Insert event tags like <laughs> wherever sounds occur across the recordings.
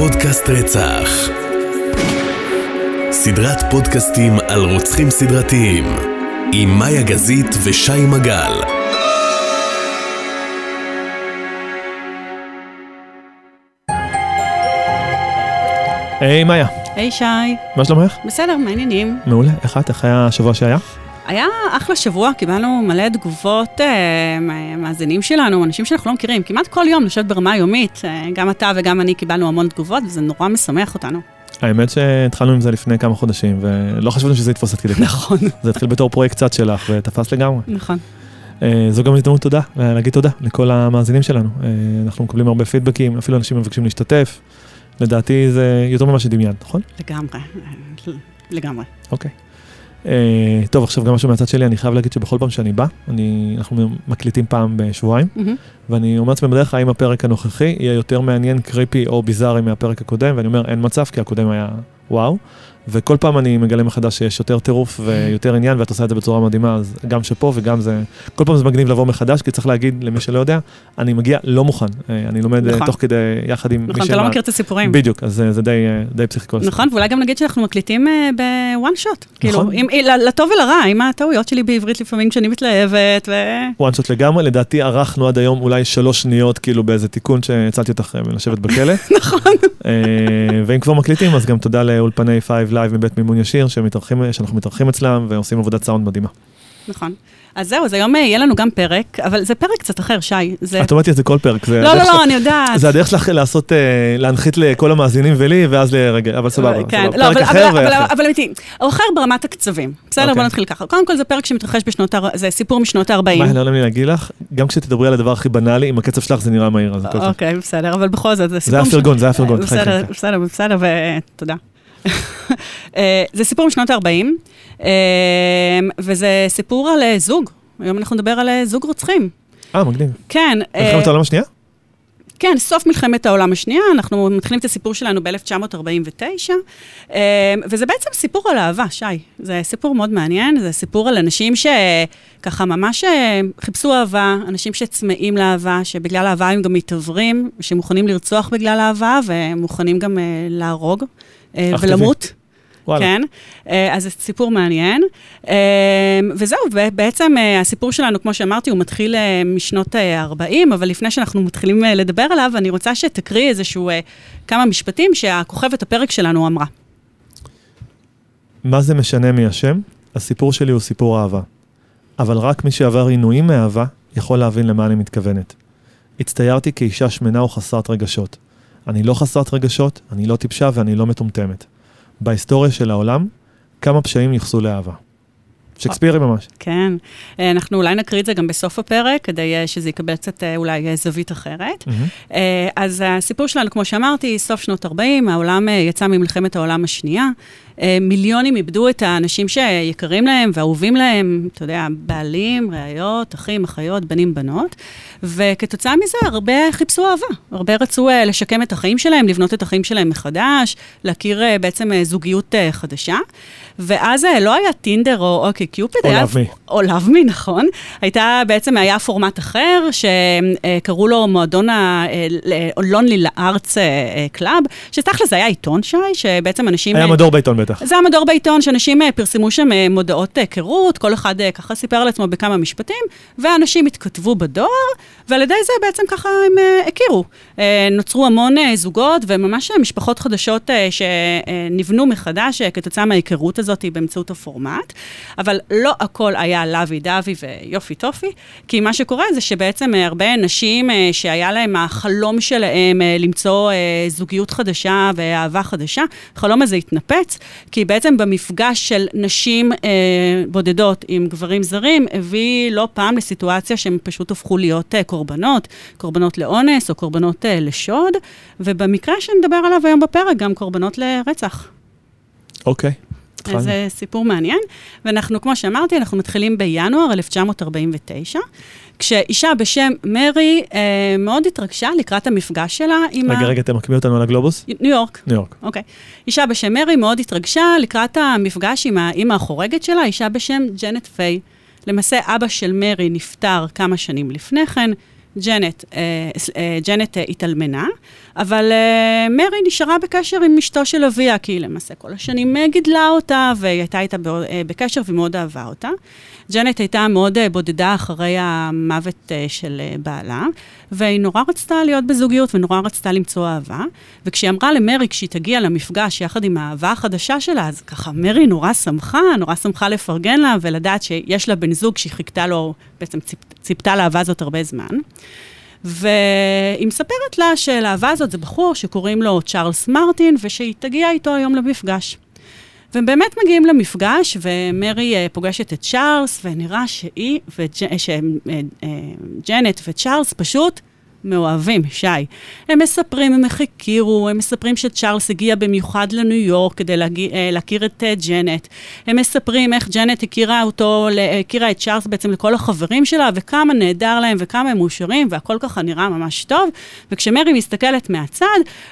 פודקאסט רצח. סדרת פודקאסטים על רוצחים סדרתיים, עם מאיה גזית ושי מגל. היי מאיה, היי שי, מה שלומך? בסדר, מה העניינים? מעולה, איך את? איך היה השבוע שהיה? היה אחלה שבוע, קיבלנו מלא תגובות אה, מהמאזינים שלנו, אנשים שאנחנו לא מכירים, כמעט כל יום לשבת ברמה יומית, אה, גם אתה וגם אני קיבלנו המון תגובות, וזה נורא משמח אותנו. האמת שהתחלנו עם זה לפני כמה חודשים, ולא חשבנו שזה יתפוס עד כדי כך. נכון. זה התחיל בתור פרויקט קצת שלך, ותפס לגמרי. נכון. אה, זו גם הזדמנות תודה, להגיד תודה לכל המאזינים שלנו. אה, אנחנו מקבלים הרבה פידבקים, אפילו אנשים מבקשים להשתתף. לדעתי זה יותר ממה שדמיינת, נכון? לגמרי, אה, לגמרי. אוקיי. Uh, טוב, עכשיו גם משהו מהצד שלי, אני חייב להגיד שבכל פעם שאני בא, אני, אנחנו מקליטים פעם בשבועיים, Mm-hmm. ואני אומר לעצמי בדרך כלל אם הפרק הנוכחי יהיה יותר מעניין, קריפי או ביזארי מהפרק הקודם, ואני אומר אין מצב, כי הקודם היה וואו, וכל פעם אני מגלה מחדש שיש יותר טירוף ויותר עניין, ואת עושה את זה בצורה מדהימה, אז גם שפה וגם זה, כל פעם זה מגניב לבוא מחדש, כי צריך להגיד למי שלא יודע, אני מגיע לא מוכן, אה, אני לומד אה, נכון. תוך כדי, יחד עם נכון, אתה לא מכיר את הסיפורים. בדיוק, אז זה- זה די, אה, די פסיכי כל הסיפור. נכון, ואולי גם נגיד שאנחנו מקליטים אה, בוואן שוט. כאילו, נכון. עם- ל- לטוב ולרע, עם הטעויות שלי בעברית לפעמים כשאני מתלהבת, ו... וואן שוט לגמרי, לדעתי ערכנו עד היום אולי שלוש שניות, כאילו באיזה תיקון שהצלתי אותך אה, מלשבת בכלא. <laughs> נכון. אה, ואם כבר מקליטים, אז גם תודה לאולפני 5 Live מבית מימון ישיר, שמתארחים- שאנחנו מתארחים אצלם ועושים עבודת סאונד מדהימה. נכון. אז זהו, אז היום אה, יהיה לנו גם פרק, אבל זה פרק קצת אחר, שי. זה... את אומרת לי את זה כל פרק, זה לא, לא, לא, אני יודעת. זה הדרך שלך לעשות, אה, להנחית לכל המאזינים ולי, ואז לרגע, אבל סבבה, כן, סבבה. לא, פרק אבל- אחר אבל- ואחר. אבל- אמיתי, אחר ברמת הקצבים. בסדר, אוקיי. בוא נתחיל ככה. קודם כל זה פרק שמתרחש בשנות, ה- זה סיפור משנות ה-40. מה, לא עולה לי להגיד לך, גם כשתדברי על הדבר הכי בנאלי, עם הקצב שלך זה נראה מהיר, אז הכל טוב. אוקיי, בסדר, אבל בכל זאת, זה זה סיפור... היה מש- פרגון, זה היה פרגון. חי, בסדר, חי, חי. בסדר, בסדר, ותודה. אה, זה סיפור משנות ה-40, וזה סיפור על אה, זוג. היום אנחנו נדבר על אה, זוג רוצחים. אה, מגניב. כן. אה, מלחמת העולם השנייה? כן, סוף מלחמת העולם השנייה, אנחנו מתחילים את הסיפור שלנו ב-1949, וזה בעצם סיפור על אהבה, שי. זה סיפור מאוד מעניין, זה סיפור על אנשים שככה ממש אה, חיפשו אהבה, אנשים שצמאים לאהבה, שבגלל אהבה הם גם מתעוורים, שמוכנים לרצוח בגלל אהבה, ומוכנים גם אה, להרוג אה, ולמות. וואלה. כן, אה, אז זה סיפור מעניין. אה, וזהו, ב- בעצם אה, הסיפור שלנו, כמו שאמרתי, הוא מתחיל אה, משנות ה-40, אבל לפני שאנחנו מתחילים אה, לדבר עליו, אני רוצה שתקריא איזשהו אה, כמה משפטים שהכוכבת הפרק שלנו אמרה. מה זה משנה מי השם? הסיפור שלי הוא סיפור אהבה. אבל רק מי שעבר עינויים מאהבה יכול להבין למה אני מתכוונת. הצטיירתי כאישה שמנה וחסרת רגשות. אני לא חסרת רגשות, אני לא טיפשה ואני לא מטומטמת. בהיסטוריה של העולם, כמה פשעים יוחסו לאהבה. שקספירי ממש. כן, אה, אנחנו אולי נקריא את זה גם בסוף הפרק, כדי אה, שזה יקבל קצת אה, אולי זווית אחרת. אה, אז הסיפור שלנו, כמו שאמרתי, סוף שנות 40, העולם יצא ממלחמת העולם השנייה. אה, מיליונים איבדו את האנשים שיקרים להם ואהובים להם, אתה יודע, בעלים, ראיות, אחים, אחיות, בנים, בנות. וכתוצאה מזה, הרבה חיפשו אהבה. הרבה רצו אה, לשקם את החיים שלהם, לבנות את החיים שלהם מחדש, להכיר אה, בעצם זוגיות חדשה. ואז לא היה טינדר או OkCupid, או Me. או Me, נכון. הייתה, בעצם היה פורמט אחר, שקראו לו מועדון ה-Lonely Hearts Club, שתכל'ס זה היה עיתון שי, שבעצם אנשים... היה מדור בעיתון בטח. זה המדור בעיתון, שאנשים אה, פרסמו שם אה, מודעות היכרות, כל אחד אה, ככה סיפר על עצמו בכמה משפטים, ואנשים התכתבו בדואר, ועל ידי זה בעצם ככה הם אה, הכירו. אה, נוצרו המון אה, זוגות, וממש אה, משפחות חדשות אה, שנבנו מחדש אה, כתוצאה מההיכרות הזאת באמצעות הפורמט, אבל לא הכל היה לוי דווי ויופי טופי, כי מה שקורה זה שבעצם אה, הרבה נשים אה, שהיה להם החלום שלהם אה, למצוא אה, זוגיות חדשה ואהבה חדשה, החלום הזה התנפץ, כי בעצם במפגש של נשים אה, בודדות עם גברים זרים, הביא לא פעם לסיטואציה שהם פשוט הפכו להיות אה, קורבנות, קורבנות לאונס או קורבנות אה, לשוד, ובמקרה שנדבר עליו היום בפרק, גם קורבנות לרצח. אוקיי. אז התחלנו. זה סיפור מעניין, ואנחנו, כמו שאמרתי, אנחנו מתחילים בינואר 1949, כשאישה בשם מרי אה, מאוד התרגשה לקראת המפגש שלה עם רגע, רגע, תמקמי אותנו על הגלובוס? ניו יורק. ניו יורק. אוקיי. אישה בשם מרי מאוד התרגשה לקראת המפגש עם האימא החורגת שלה, אישה בשם ג'נט פיי. למעשה, אבא של מרי נפטר כמה שנים לפני כן, ג'נט, אה, אה, ג'נט אה, התאלמנה, אבל uh, מרי נשארה בקשר עם אשתו של אביה, כי היא למעשה כל השנים גידלה אותה, והיא הייתה איתה בקשר ומאוד אהבה אותה. ג'נט הייתה מאוד uh, בודדה אחרי המוות uh, של uh, בעלה, והיא נורא רצתה להיות בזוגיות ונורא רצתה למצוא אהבה. וכשהיא אמרה למרי, כשהיא תגיע למפגש יחד עם האהבה החדשה שלה, אז ככה מרי נורא שמחה, נורא שמחה לפרגן לה ולדעת שיש לה בן זוג שהיא חיכתה לו, בעצם ציפ, ציפתה לאהבה הזאת הרבה זמן. והיא מספרת לה שלאהבה הזאת זה בחור שקוראים לו צ'ארלס מרטין, ושהיא תגיע איתו היום למפגש. והם באמת מגיעים למפגש, ומרי uh, פוגשת את צ'ארלס, ונראה שהיא, וג'נט uh, uh, וצ'ארלס פשוט מאוהבים, שי. הם מספרים, הם איך הכירו, הם מספרים שצ'ארלס הגיע במיוחד לניו יורק כדי להגיע, אה, להכיר את uh, ג'נט. הם מספרים איך ג'נט הכירה אותו, הכירה את צ'ארלס בעצם לכל החברים שלה, וכמה נהדר להם וכמה הם מאושרים, והכל ככה נראה ממש טוב. וכשמרי מסתכלת מהצד,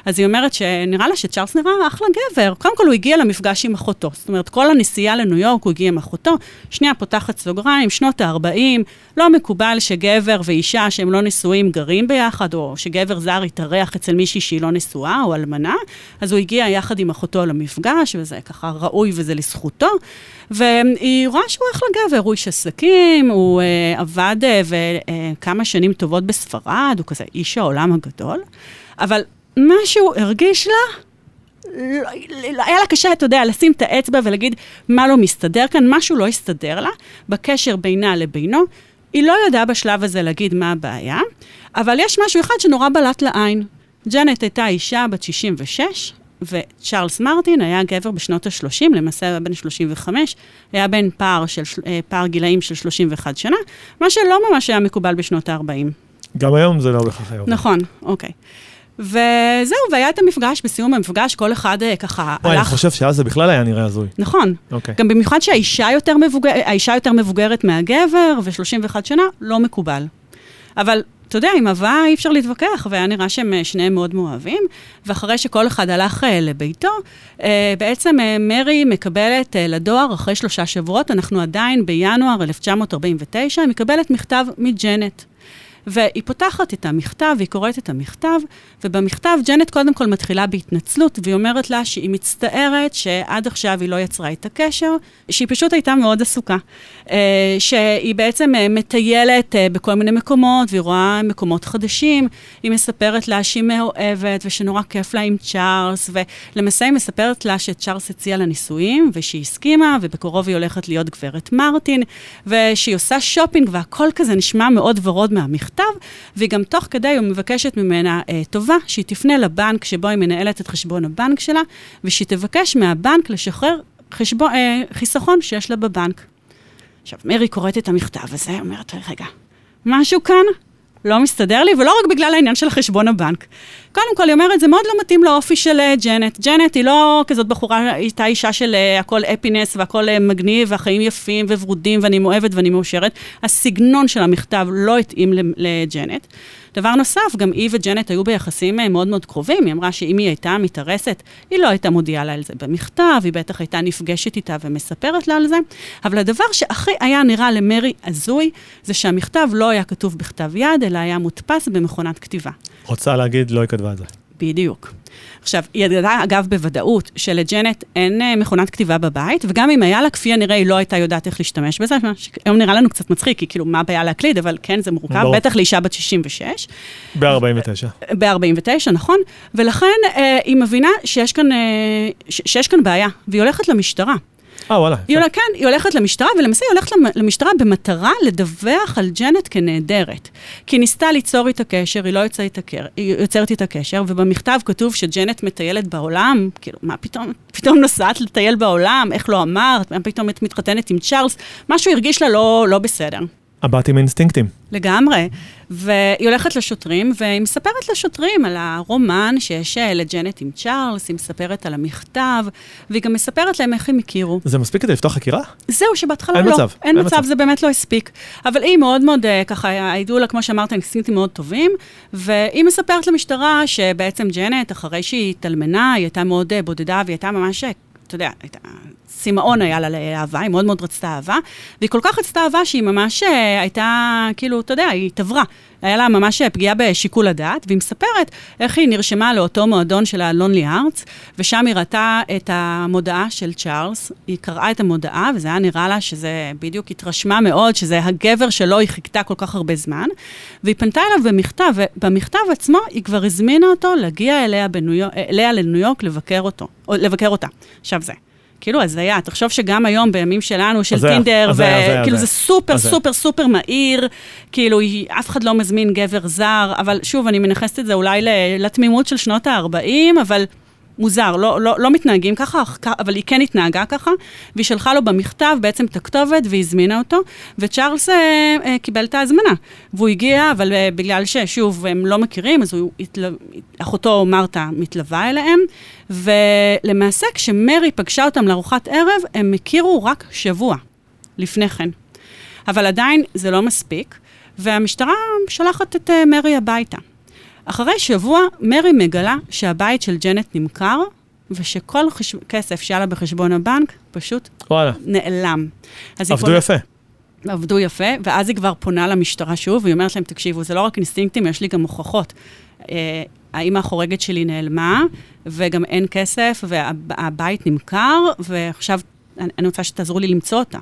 אז היא אומרת שנראה לה שצ'ארלס נראה אחלה גבר. קודם כל הוא הגיע למפגש עם אחותו. זאת אומרת, כל הנסיעה לניו יורק הוא הגיע עם אחותו. שנייה פותחת סוגריים, שנות ה-40, לא מקובל שגבר ואישה שהם לא נשואים גרים ביחד, או שגבר זר יתארח אצל מישהי שהיא לא נשואה או אלמנה, אז הוא הגיע יחד עם אחותו למפגש, וזה ככה ראוי וזה לזכותו. והיא רואה שהוא אחלה גבר, הוא איש עסקים, הוא uh, עבד uh, וכמה uh, שנים טובות בספרד, הוא כזה איש העולם הגדול, אבל משהו הרגיש לה... לא, היה לה קשה, אתה יודע, לשים את האצבע ולהגיד מה לא מסתדר כאן, משהו לא הסתדר לה בקשר בינה לבינו. היא לא ידעה בשלב הזה להגיד מה הבעיה, אבל יש משהו אחד שנורא בלט לעין. ג'נט הייתה אישה בת 66, וצ'ארלס מרטין היה גבר בשנות ה-30, למעשה היה בן 35, היה בן פער, של, אה, פער גילאים של 31 שנה, מה שלא ממש היה מקובל בשנות ה-40. גם היום זה לא בהכרח היום. נכון, אוקיי. וזהו, והיה את המפגש, בסיום המפגש כל אחד אה, ככה הלך... וואי, אני חושב שאז זה בכלל היה נראה הזוי. נכון. אוקיי. גם במיוחד שהאישה יותר, מבוגר, יותר מבוגרת מהגבר, ו-31 שנה, לא מקובל. אבל אתה יודע, עם אהבה אי אפשר להתווכח, והיה נראה שהם אה, שניהם מאוד מאוהבים, ואחרי שכל אחד הלך uh, לביתו, בעצם מרי מקבלת לדואר אחרי שלושה שבועות, אנחנו עדיין בינואר 1949, היא מקבלת מכתב מג'נט. והיא פותחת את המכתב, היא קוראת את המכתב, ובמכתב ג'נט קודם כל מתחילה בהתנצלות, והיא אומרת לה שהיא מצטערת שעד עכשיו היא לא יצרה את הקשר, שהיא פשוט הייתה מאוד עסוקה. אה, שהיא בעצם אה, מטיילת אה, בכל מיני מקומות, והיא רואה מקומות חדשים. היא מספרת לה שהיא מאוהבת, ושנורא כיף לה עם צ'ארלס, ולמעשה היא מספרת לה שצ'ארלס הציע לה נישואים, ושהיא הסכימה, ובקרוב היא הולכת להיות גברת מרטין, ושהיא עושה שופינג, והכל כזה נשמע מאוד ורוד מהמכתב, והיא גם תוך כדי, היא מבקשת ממנה אה, טובה, שהיא תפנה לבנק שבו היא מנהלת את חשבון הבנק שלה, ושהיא תבקש מהבנק לשחרר חשבון, אה, חיסכון שיש לה בבנק. עכשיו, מרי קוראת את המכתב הזה, אומרת, רגע, משהו כאן לא מסתדר לי, ולא רק בגלל העניין של חשבון הבנק. קודם כל, היא אומרת, זה מאוד לא מתאים לאופי של uh, ג'נט. ג'נט היא לא כזאת בחורה, היא הייתה אישה של uh, הכל אפינס והכל uh, מגניב, והחיים יפים וורודים, ואני מאוהבת ואני מאושרת. הסגנון של המכתב לא התאים לג'נט. דבר נוסף, גם היא וג'נט היו ביחסים אה, מאוד מאוד קרובים, היא אמרה שאם היא הייתה מתארסת, היא לא הייתה מודיעה לה על זה במכתב, היא בטח הייתה נפגשת איתה ומספרת לה על זה, אבל הדבר שהכי היה נראה למרי הזוי, זה שהמכתב לא היה כתוב בכתב יד, אלא היה מודפס במכונת כתיבה. רוצה להגיד, לא היא כתבה את זה. בדיוק. עכשיו, היא ידעה, אגב, בוודאות, שלג'נט אין uh, מכונת כתיבה בבית, וגם אם היה לה, כפי הנראה, היא לא הייתה יודעת איך להשתמש בזה, היום נראה לנו קצת מצחיק, כי כאילו, מה הבעיה להקליד, אבל כן, זה מורכב, ברור. בטח לאישה בת 66. ב-49. ב-49, נכון. ולכן uh, היא מבינה שיש כאן, uh, שיש כאן בעיה, והיא הולכת למשטרה. אה, וואלה. היא הולכת, כן, היא הולכת למשטרה, ולמעשה היא הולכת למשטרה במטרה לדווח על ג'נט כנעדרת. כי היא ניסתה ליצור איתה קשר, היא לא יוצא איתה, היא יוצרת איתה קשר, ובמכתב כתוב שג'נט מטיילת בעולם, כאילו, מה פתאום, פתאום נוסעת לטייל בעולם, איך לא אמרת, מה פתאום את מתחתנת עם צ'ארלס, משהו הרגיש לה לא, לא בסדר. הבת עם אינסטינקטים. לגמרי. והיא הולכת לשוטרים, והיא מספרת לשוטרים על הרומן שיש אה, לג'נט עם צ'ארלס, היא מספרת על המכתב, והיא גם מספרת להם איך הם הכירו. זה מספיק כדי לפתוח חקירה? זהו, שבהתחלה אין לא. מצב. אין, אין מצב, מצב, זה באמת לא הספיק. אבל היא מאוד מאוד, אה, ככה, הידעו לה, כמו שאמרת, אינסטינקטים מאוד טובים, והיא מספרת למשטרה שבעצם ג'נט, אחרי שהיא התאלמנה, היא הייתה מאוד אה, בודדה, והיא הייתה ממש אתה יודע. צמאון היה לה לאהבה, היא מאוד מאוד רצתה אהבה, והיא כל כך רצתה אהבה שהיא ממש אה, הייתה, כאילו, אתה יודע, היא התעברה. היה לה ממש פגיעה בשיקול הדעת, והיא מספרת איך היא נרשמה לאותו מועדון של ה-Lonely Arts, ושם היא ראתה את המודעה של צ'ארלס, היא קראה את המודעה, וזה היה נראה לה שזה בדיוק התרשמה מאוד, שזה הגבר שלו היא חיכתה כל כך הרבה זמן, והיא פנתה אליו במכתב, ובמכתב עצמו היא כבר הזמינה אותו להגיע אליה, בניו, אליה לניו יורק לבקר אותו, או לבקר אותה. עכשיו זה. כאילו הזיה, תחשוב שגם היום, בימים שלנו, של הזיה, טינדר, הזיה, הזיה, וכאילו הזיה. זה סופר הזיה. סופר סופר מהיר, כאילו אף אחד לא מזמין גבר זר, אבל שוב, אני מנכסת את זה אולי לתמימות של שנות ה-40, אבל מוזר, לא, לא, לא מתנהגים ככה, אבל היא כן התנהגה ככה, והיא שלחה לו במכתב בעצם את הכתובת והזמינה אותו, וצ'ארלס אה, אה, קיבל את ההזמנה. והוא הגיע, אבל אה, בגלל ששוב, הם לא מכירים, אז הוא התל... אחותו מרתה מתלווה אליהם, ולמעשה כשמרי פגשה אותם לארוחת ערב, הם הכירו רק שבוע לפני כן. אבל עדיין זה לא מספיק, והמשטרה שולחת את אה, מרי הביתה. אחרי שבוע, מרי מגלה שהבית של ג'נט נמכר, ושכל חש... כסף שהיה לה בחשבון הבנק פשוט וואלה, נעלם. עבדו פונה- יפה. עבדו יפה, ואז היא כבר פונה למשטרה שוב, והיא אומרת להם, תקשיבו, זה לא רק אינסטינקטים, יש לי גם הוכחות. אה, האימא החורגת שלי נעלמה, וגם אין כסף, והבית נמכר, ועכשיו אני רוצה שתעזרו לי למצוא אותה.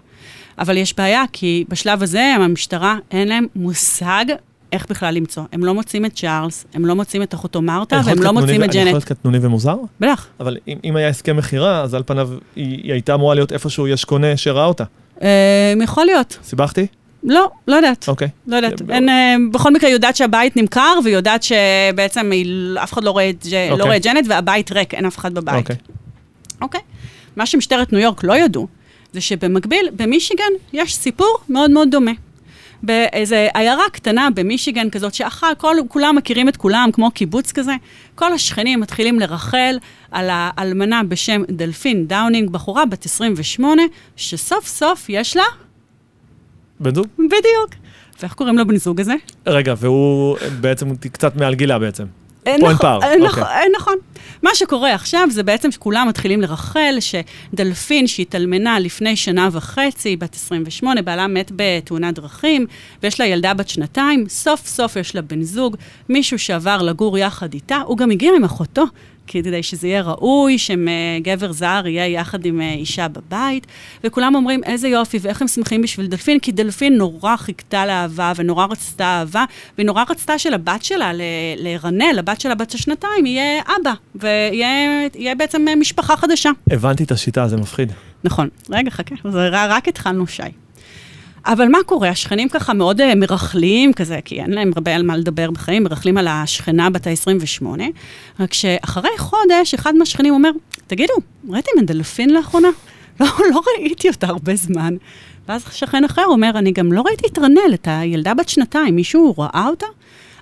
אבל יש בעיה, כי בשלב הזה, המשטרה, אין להם מושג איך בכלל למצוא. הם לא מוצאים את צ'ארלס, הם לא מוצאים את אחותו מרתה, יכול והם לא מוצאים ו- את אני יכול ג'נט. להיות קטנוני ומוזר? בטח. אבל אם, אם היה הסכם מכירה, אז על פניו היא, היא הייתה אמורה להיות איפשהו יש קונה שראה אותה. אה, יכול להיות. סיבכתי? לא, לא יודעת. אוקיי. לא יודעת, אה, אין, אה, בכל מקרה יודעת שהבית נמכר, והיא יודעת שבעצם אף אחד לא רואה, את ג'- לא אוקיי. ג'נט, והבית ריק, אין אף אחד בבית. אוקיי. אוקיי. מה שמשטרת ניו יורק לא ידעו, זה שבמקביל, במישיגן יש סיפור מאוד מאוד דומה. באיזה עיירה קטנה במישיגן כזאת, שאחר, כל, כולם מכירים את כולם, כמו קיבוץ כזה, כל השכנים מתחילים לרכל על האלמנה בשם דלפין דאונינג, בחורה בת 28, שסוף סוף יש לה, בן זוג? בדיוק. ואיך קוראים לבן זוג הזה? רגע, והוא בעצם קצת מעל גילה בעצם. אה, פה אין נכ- פער, אה, נכ- אוקיי. אה, נכון. מה שקורה עכשיו זה בעצם שכולם מתחילים לרחל, שדלפין שהתאלמנה לפני שנה וחצי, בת 28, בעלה מת בתאונת דרכים, ויש לה ילדה בת שנתיים, סוף סוף יש לה בן זוג, מישהו שעבר לגור יחד איתה, הוא גם הגיע עם אחותו. כדי שזה יהיה ראוי, שגבר זר יהיה יחד עם אה, אישה בבית, וכולם אומרים, איזה יופי, ואיך הם שמחים בשביל דלפין, כי דלפין נורא חיכתה לאהבה, ונורא רצתה אהבה, והיא נורא רצתה שלבת שלה, לרנל, לבת שלה בת השנתיים, יהיה אבא, ויהיה יהיה בעצם אה, משפחה חדשה. הבנתי את השיטה, זה מפחיד. נכון. רגע, חכה, זה רק התחלנו, שי. אבל מה קורה? השכנים ככה מאוד uh, מרכלים כזה, כי אין להם הרבה על מה לדבר בחיים, מרכלים על השכנה בת ה-28, רק שאחרי חודש, אחד מהשכנים אומר, תגידו, ראיתם את דלפין לאחרונה? <laughs> לא, לא ראיתי אותה הרבה זמן. ואז שכן אחר אומר, אני גם לא ראיתי את רנל, את הילדה בת שנתיים, מישהו ראה אותה?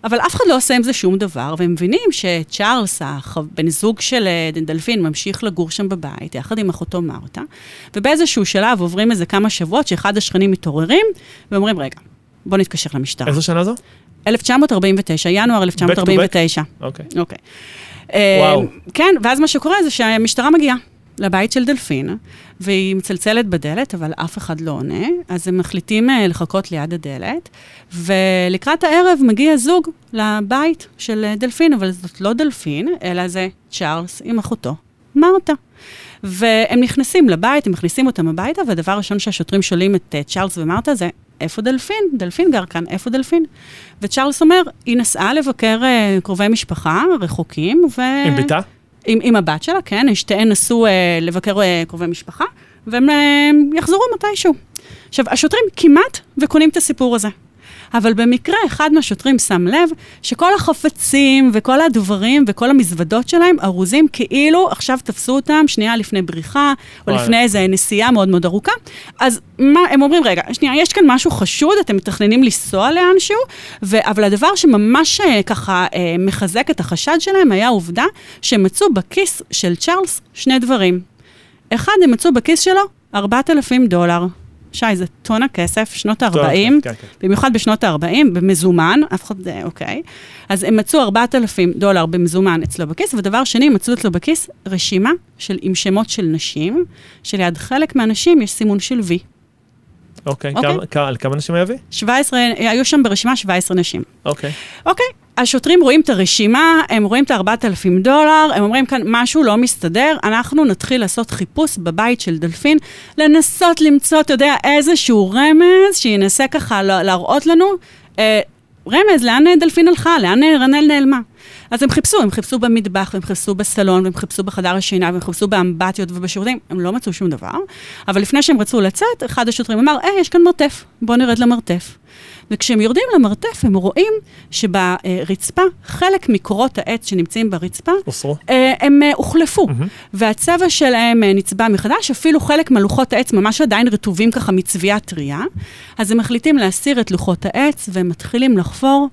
אבל אף אחד לא עושה עם זה שום דבר, והם מבינים שצ'ארלס, בן זוג של אה, דלפין, ממשיך לגור שם בבית, יחד עם אחותו מרתה, ובאיזשהו שלב עוברים איזה כמה שבועות שאחד השכנים מתעוררים, ואומרים, רגע, בוא נתקשר למשטרה. איזו שנה זו? 1949, ינואר 1949. אוקיי. אוקיי. וואו. אה, כן, ואז מה שקורה זה שהמשטרה מגיעה לבית של דלפין, והיא מצלצלת בדלת, אבל אף אחד לא עונה, אז הם מחליטים אה, לחכות ליד הדלת, ולקראת הערב מגיע זוג לבית של אה, דלפין, אבל זאת לא דלפין, אלא זה צ'ארלס עם אחותו, מרתה. והם נכנסים לבית, הם מכניסים אותם הביתה, והדבר הראשון שהשוטרים שואלים את uh, צ'ארלס ומרתה זה, איפה דלפין? דלפין גר כאן, איפה דלפין? וצ'ארלס אומר, היא נסעה לבקר קרובי משפחה רחוקים, ו... עם בתה? עם, עם הבת שלה, כן, שתיהן נסעו uh, לבקר uh, קרובי משפחה, והם uh, יחזרו מתישהו. עכשיו, השוטרים כמעט וקונים את הסיפור הזה. אבל במקרה, אחד מהשוטרים שם לב שכל החפצים וכל הדברים וכל המזוודות שלהם ארוזים כאילו עכשיו תפסו אותם שנייה לפני בריחה, או וואי. לפני איזה נסיעה מאוד מאוד ארוכה. אז מה, הם אומרים, רגע, שנייה, יש כאן משהו חשוד, אתם מתכננים לנסוע לאנשהו, ו... אבל הדבר שממש אה, ככה אה, מחזק את החשד שלהם היה העובדה שהם מצאו בכיס של צ'ארלס שני דברים. אחד, הם מצאו בכיס שלו 4,000 דולר. שי, זה טונה כסף, שנות טוב, ה-40, כן, כן. במיוחד בשנות ה-40, במזומן, אף אחד, אה, אוקיי. אז הם מצאו 4,000 דולר במזומן אצלו בכיס, ודבר שני, הם מצאו אצלו בכיס רשימה של, עם שמות של נשים, שליד חלק מהנשים יש סימון של וי. אוקיי, אוקיי. כמה- על כמה אנשים היה וי? 17, היו שם ברשימה 17 נשים. אוקיי. אוקיי, השוטרים רואים את הרשימה, הם רואים את ה-4,000 דולר, הם אומרים כאן, משהו לא מסתדר, אנחנו נתחיל לעשות חיפוש בבית של דלפין, לנסות למצוא, אתה יודע, איזשהו רמז שינסה ככה לה- להראות לנו, אה, רמז, לאן אה, דלפין הלכה, לאן אה, רנל נעלמה. אז הם חיפשו, הם חיפשו במטבח, והם חיפשו בסלון, והם חיפשו בחדר השינה, והם חיפשו באמבטיות ובשירותים, הם לא מצאו שום דבר. אבל לפני שהם רצו לצאת, אחד השוטרים אמר, היי, יש כאן מרתף, בואו נרד למרתף. וכשהם יורדים למרתף, הם רואים שברצפה, חלק מקורות העץ שנמצאים ברצפה? אה, הם אה, הוחלפו, מהמם. והצבע שלהם אה, נצבע מחדש, אפילו חלק מלוחות העץ ממש עדיין רטובים ככה מצביעה טריה. אז הם מחליטים להסיר את לוחות העץ, והם מתחילים לחפור,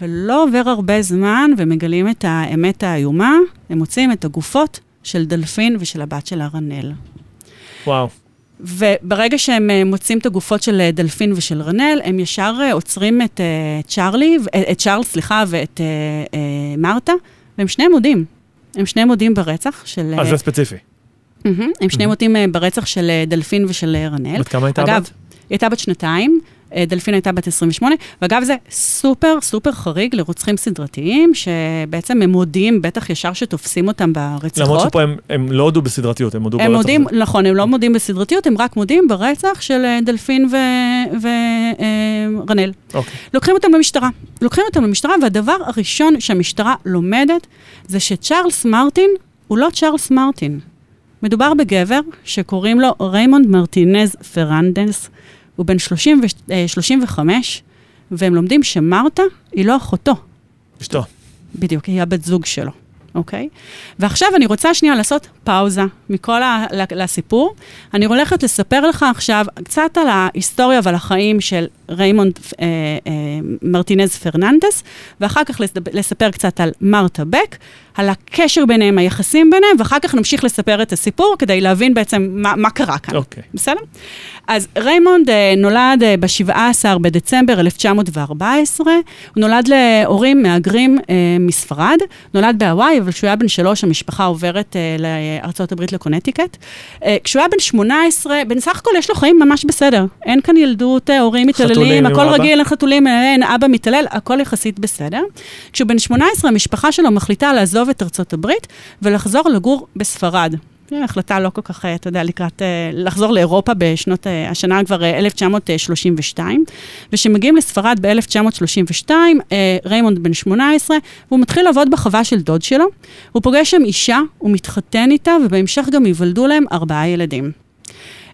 ולא עובר הרבה זמן, ומגלים את האמת האיומה, הם מוצאים את הגופות של דלפין ושל הבת של הרנל. וואו. וברגע שהם אה, מוצאים את הגופות של אה, דלפין ושל רנל, הם ישר אה, עוצרים את צ'ארלי, את צ'ארלס, סליחה, ואת מרתה, והם שניהם מודים. הם שניהם מודים ברצח של... אז אה, זה ספציפי. הם שניהם מודים ברצח של דלפין ושל רנל. בת כמה הייתה אגב, הבת? היא הייתה בת שנתיים, דלפין הייתה בת 28, ואגב, זה סופר סופר חריג לרוצחים סדרתיים, שבעצם הם מודים, בטח ישר שתופסים אותם ברציחות. למרות שפה הם- הם לא הודו בסדרתיות, הם הודו הם ברצח מודים, הזה. נכון, הם לא מודים בסדרתיות, הם רק מודים ברצח של אה, דלפין ורנל. אוקיי. לוקחים אותם למשטרה. לוקחים אותם למשטרה, והדבר הראשון שהמשטרה לומדת, זה שצ'ארלס מרטין הוא לא צ'ארלס מרטין. מדובר בגבר שקוראים לו ריימונד מרטינז פרננדס, הוא בן 30 ו- אה, 35, והם לומדים שמרתה היא לא אחותו. אשתו. בדיוק, היא הבת זוג שלו, אוקיי? ועכשיו אני רוצה שנייה לעשות פאוזה מכל ה- לסיפור. אני הולכת לספר לך עכשיו קצת על ההיסטוריה ועל החיים של ריימונד אה, אה, מרטינז פרננדס, ואחר כך לספר, קצת על מרתה בק, על הקשר ביניהם, היחסים ביניהם, ואחר כך נמשיך לספר את הסיפור כדי להבין בעצם מה, מה קרה כאן. אוקיי. בסדר? אז ריימונד אה, נולד אה, ב-17 בדצמבר 1914, הוא נולד להורים מהגרים אה, מספרד, נולד בהוואי, אבל כשהוא היה בן שלוש, המשפחה עוברת אה, לארצות הברית לקונטיקט. אה, כשהוא היה בן 18, בסך הכל יש לו חיים ממש בסדר. אין כאן ילדות, אה, הורים מתעללים, הכל? רגיל, אין חתולים, אין אבא מתעלל, הכל יחסית בסדר. כשהוא בן 18, המשפחה שלו מחליטה לעזוב את ארצות הברית ולחזור לגור בספרד. זו החלטה לא כל כך, אה, אתה יודע, לקראת, אה, לחזור לאירופה בשנות, אה, השנה כבר אה, 1932. וכשמגיעים לספרד ב-1932, אה, ריימונד בן 18, והוא מתחיל לעבוד בחווה של דוד שלו. הוא פוגש שם אישה, הוא מתחתן איתה, ובהמשך גם ייוולדו להם ארבעה ילדים.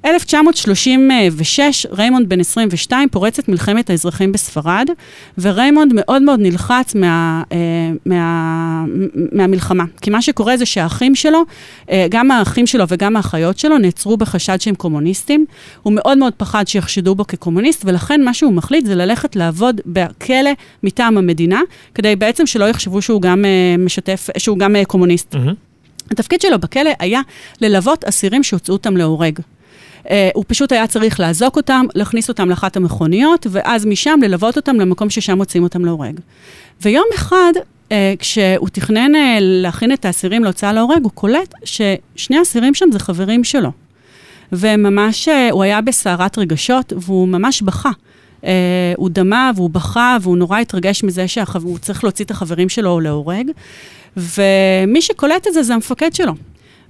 1936, ריימונד בן 22, פורצת מלחמת האזרחים בספרד, וריימונד מאוד מאוד נלחץ מה, אה, מה, מהמלחמה. כי מה שקורה זה שהאחים שלו, אה, גם האחים שלו וגם האחיות שלו, נעצרו בחשד שהם קומוניסטים. הוא מאוד מאוד פחד שיחשדו בו כקומוניסט, ולכן מה שהוא מחליט זה ללכת לעבוד בכלא מטעם המדינה, כדי בעצם שלא יחשבו שהוא גם אה, משתף, שהוא גם קומוניסט. מהמם. התפקיד שלו בכלא היה ללוות אסירים שהוצאו אותם להורג. Uh, הוא פשוט היה צריך לאזוק אותם, להכניס אותם לאחת המכוניות, ואז משם ללוות אותם למקום ששם מוצאים אותם להורג. ויום אחד, uh, כשהוא תכנן uh, להכין את האסירים להוצאה להורג, הוא קולט ששני האסירים שם זה חברים שלו. וממש, הוא היה בסערת רגשות, והוא ממש בכה. Uh, הוא דמע והוא בכה, והוא נורא התרגש מזה שהוא צריך להוציא את החברים שלו להורג. ומי שקולט את זה זה המפקד שלו.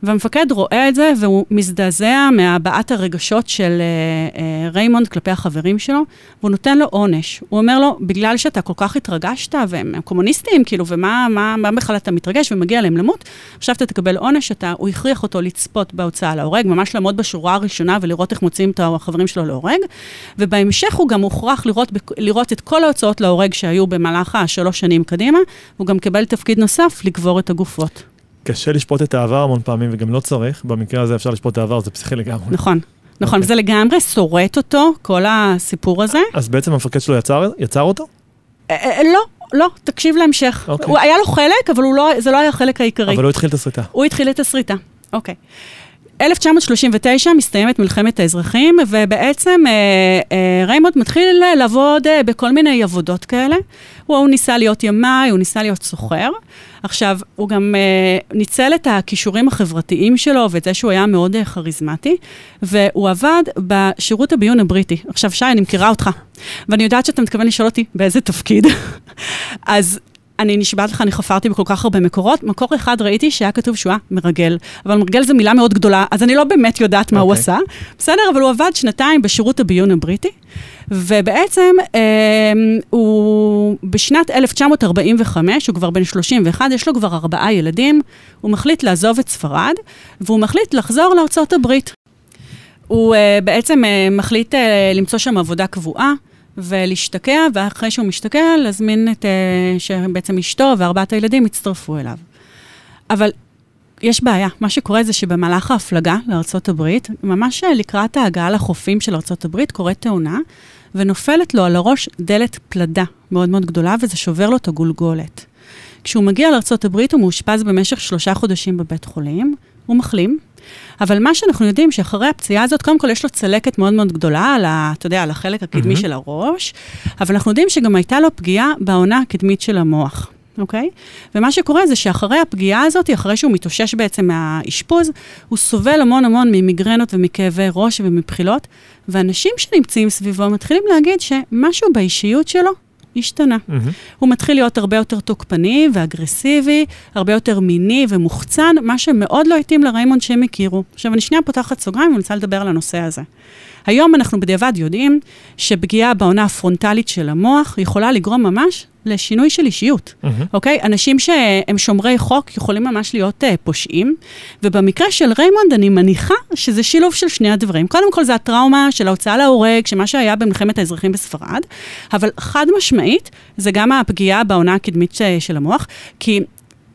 והמפקד רואה את זה והוא מזדעזע מהבעת הרגשות של אה, אה, ריימונד כלפי החברים שלו, והוא נותן לו עונש. הוא אומר לו, בגלל שאתה כל כך התרגשת, והם הם קומוניסטים, כאילו, ומה מה, מה בכלל אתה מתרגש ומגיע להם למות, עכשיו אתה תקבל עונש, אתה, הוא הכריח אותו לצפות בהוצאה להורג, ממש לעמוד בשורה הראשונה ולראות איך מוצאים את החברים שלו להורג, ובהמשך הוא גם הוכרח לראות, לראות את כל ההוצאות להורג שהיו במהלך השלוש שנים קדימה, והוא גם קיבל תפקיד נוסף לקבור את הגופות. קשה לשפוט את העבר המון פעמים, וגם לא צריך. במקרה הזה אפשר לשפוט את העבר, זה פסיכי לגמרי. נכון. נכון, אוקיי. וזה לגמרי שורט אותו, כל הסיפור הזה. אז בעצם המפקד שלו יצר יצר אותו? אה, אה, לא, לא, תקשיב להמשך. אוקיי. הוא היה לו חלק, אבל לא, זה לא היה החלק העיקרי. אבל הוא התחיל את הסריטה. הוא התחיל את הסריטה, אוקיי. ב-1939 מסתיימת מלחמת האזרחים, ובעצם אה, אה, ריימונד מתחיל לעבוד אה, בכל מיני עבודות כאלה. הוא, הוא ניסה להיות ימאי, הוא ניסה להיות סוחר. עכשיו, הוא גם אה, ניצל את הכישורים החברתיים שלו ואת זה שהוא היה מאוד אה, כריזמטי, והוא עבד בשירות הביון הבריטי. עכשיו, שי, אני מכירה אותך, ואני יודעת שאתה מתכוון לשאול אותי באיזה תפקיד. <laughs> אז אני נשבעת לך, אני חפרתי בכל כך הרבה מקורות. מקור אחד ראיתי שהיה כתוב שהוא היה מרגל, אבל מרגל זו מילה מאוד גדולה, אז אני לא באמת יודעת מה okay. הוא אוקיי. עשה. בסדר, אבל הוא עבד שנתיים בשירות הביון הבריטי, ובעצם אה, הוא בשנת 1945, הוא כבר בן 31, יש לו כבר ארבעה ילדים, הוא מחליט לעזוב את ספרד, והוא מחליט לחזור לארצות הברית. הוא uh, בעצם uh, מחליט uh, למצוא שם עבודה קבועה. ולהשתקע, ואחרי שהוא משתקע, להזמין את, uh, שבעצם אשתו וארבעת הילדים יצטרפו אליו. אבל יש בעיה, מה שקורה זה שבמהלך ההפלגה לארה"ב, ממש לקראת ההגעה לחופים של ארה"ב, קורית תאונה, ונופלת לו על הראש דלת פלדה מאוד מאוד גדולה, וזה שובר לו את הגולגולת. כשהוא מגיע לארה"ב, הוא מאושפז במשך שלושה חודשים בבית חולים, הוא מחלים, אבל מה שאנחנו יודעים, שאחרי הפציעה הזאת, קודם כל יש לו צלקת מאוד מאוד גדולה על ה... אתה יודע, על החלק הקדמי mm-hmm. של הראש, אבל אנחנו יודעים שגם הייתה לו פגיעה בעונה הקדמית של המוח. אוקיי? Okay? ומה שקורה זה שאחרי הפגיעה הזאת, אחרי שהוא מתאושש בעצם מהאשפוז, הוא סובל המון המון ממיגרנות ומכאבי ראש ומבחילות, ואנשים שנמצאים סביבו מתחילים להגיד שמשהו באישיות שלו השתנה. Mm-hmm. הוא מתחיל להיות הרבה יותר תוקפני ואגרסיבי, הרבה יותר מיני ומוחצן, מה שמאוד לא התאים לריימונד שהם הכירו. עכשיו, אני שנייה פותחת סוגריים ואני רוצה לדבר על הנושא הזה. היום אנחנו בדיעבד יודעים שפגיעה באונה הפרונטלית של המוח יכולה לגרום ממש לשינוי של אישיות, mm-hmm. אוקיי? אנשים שהם שומרי חוק יכולים ממש להיות uh, פושעים, ובמקרה של ריימונד אני מניחה שזה שילוב של שני הדברים. קודם כל זה הטראומה של ההוצאה להורג, שמה שהיה במלחמת האזרחים בספרד, אבל חד משמעית זה גם הפגיעה בעונה הקדמית של המוח, כי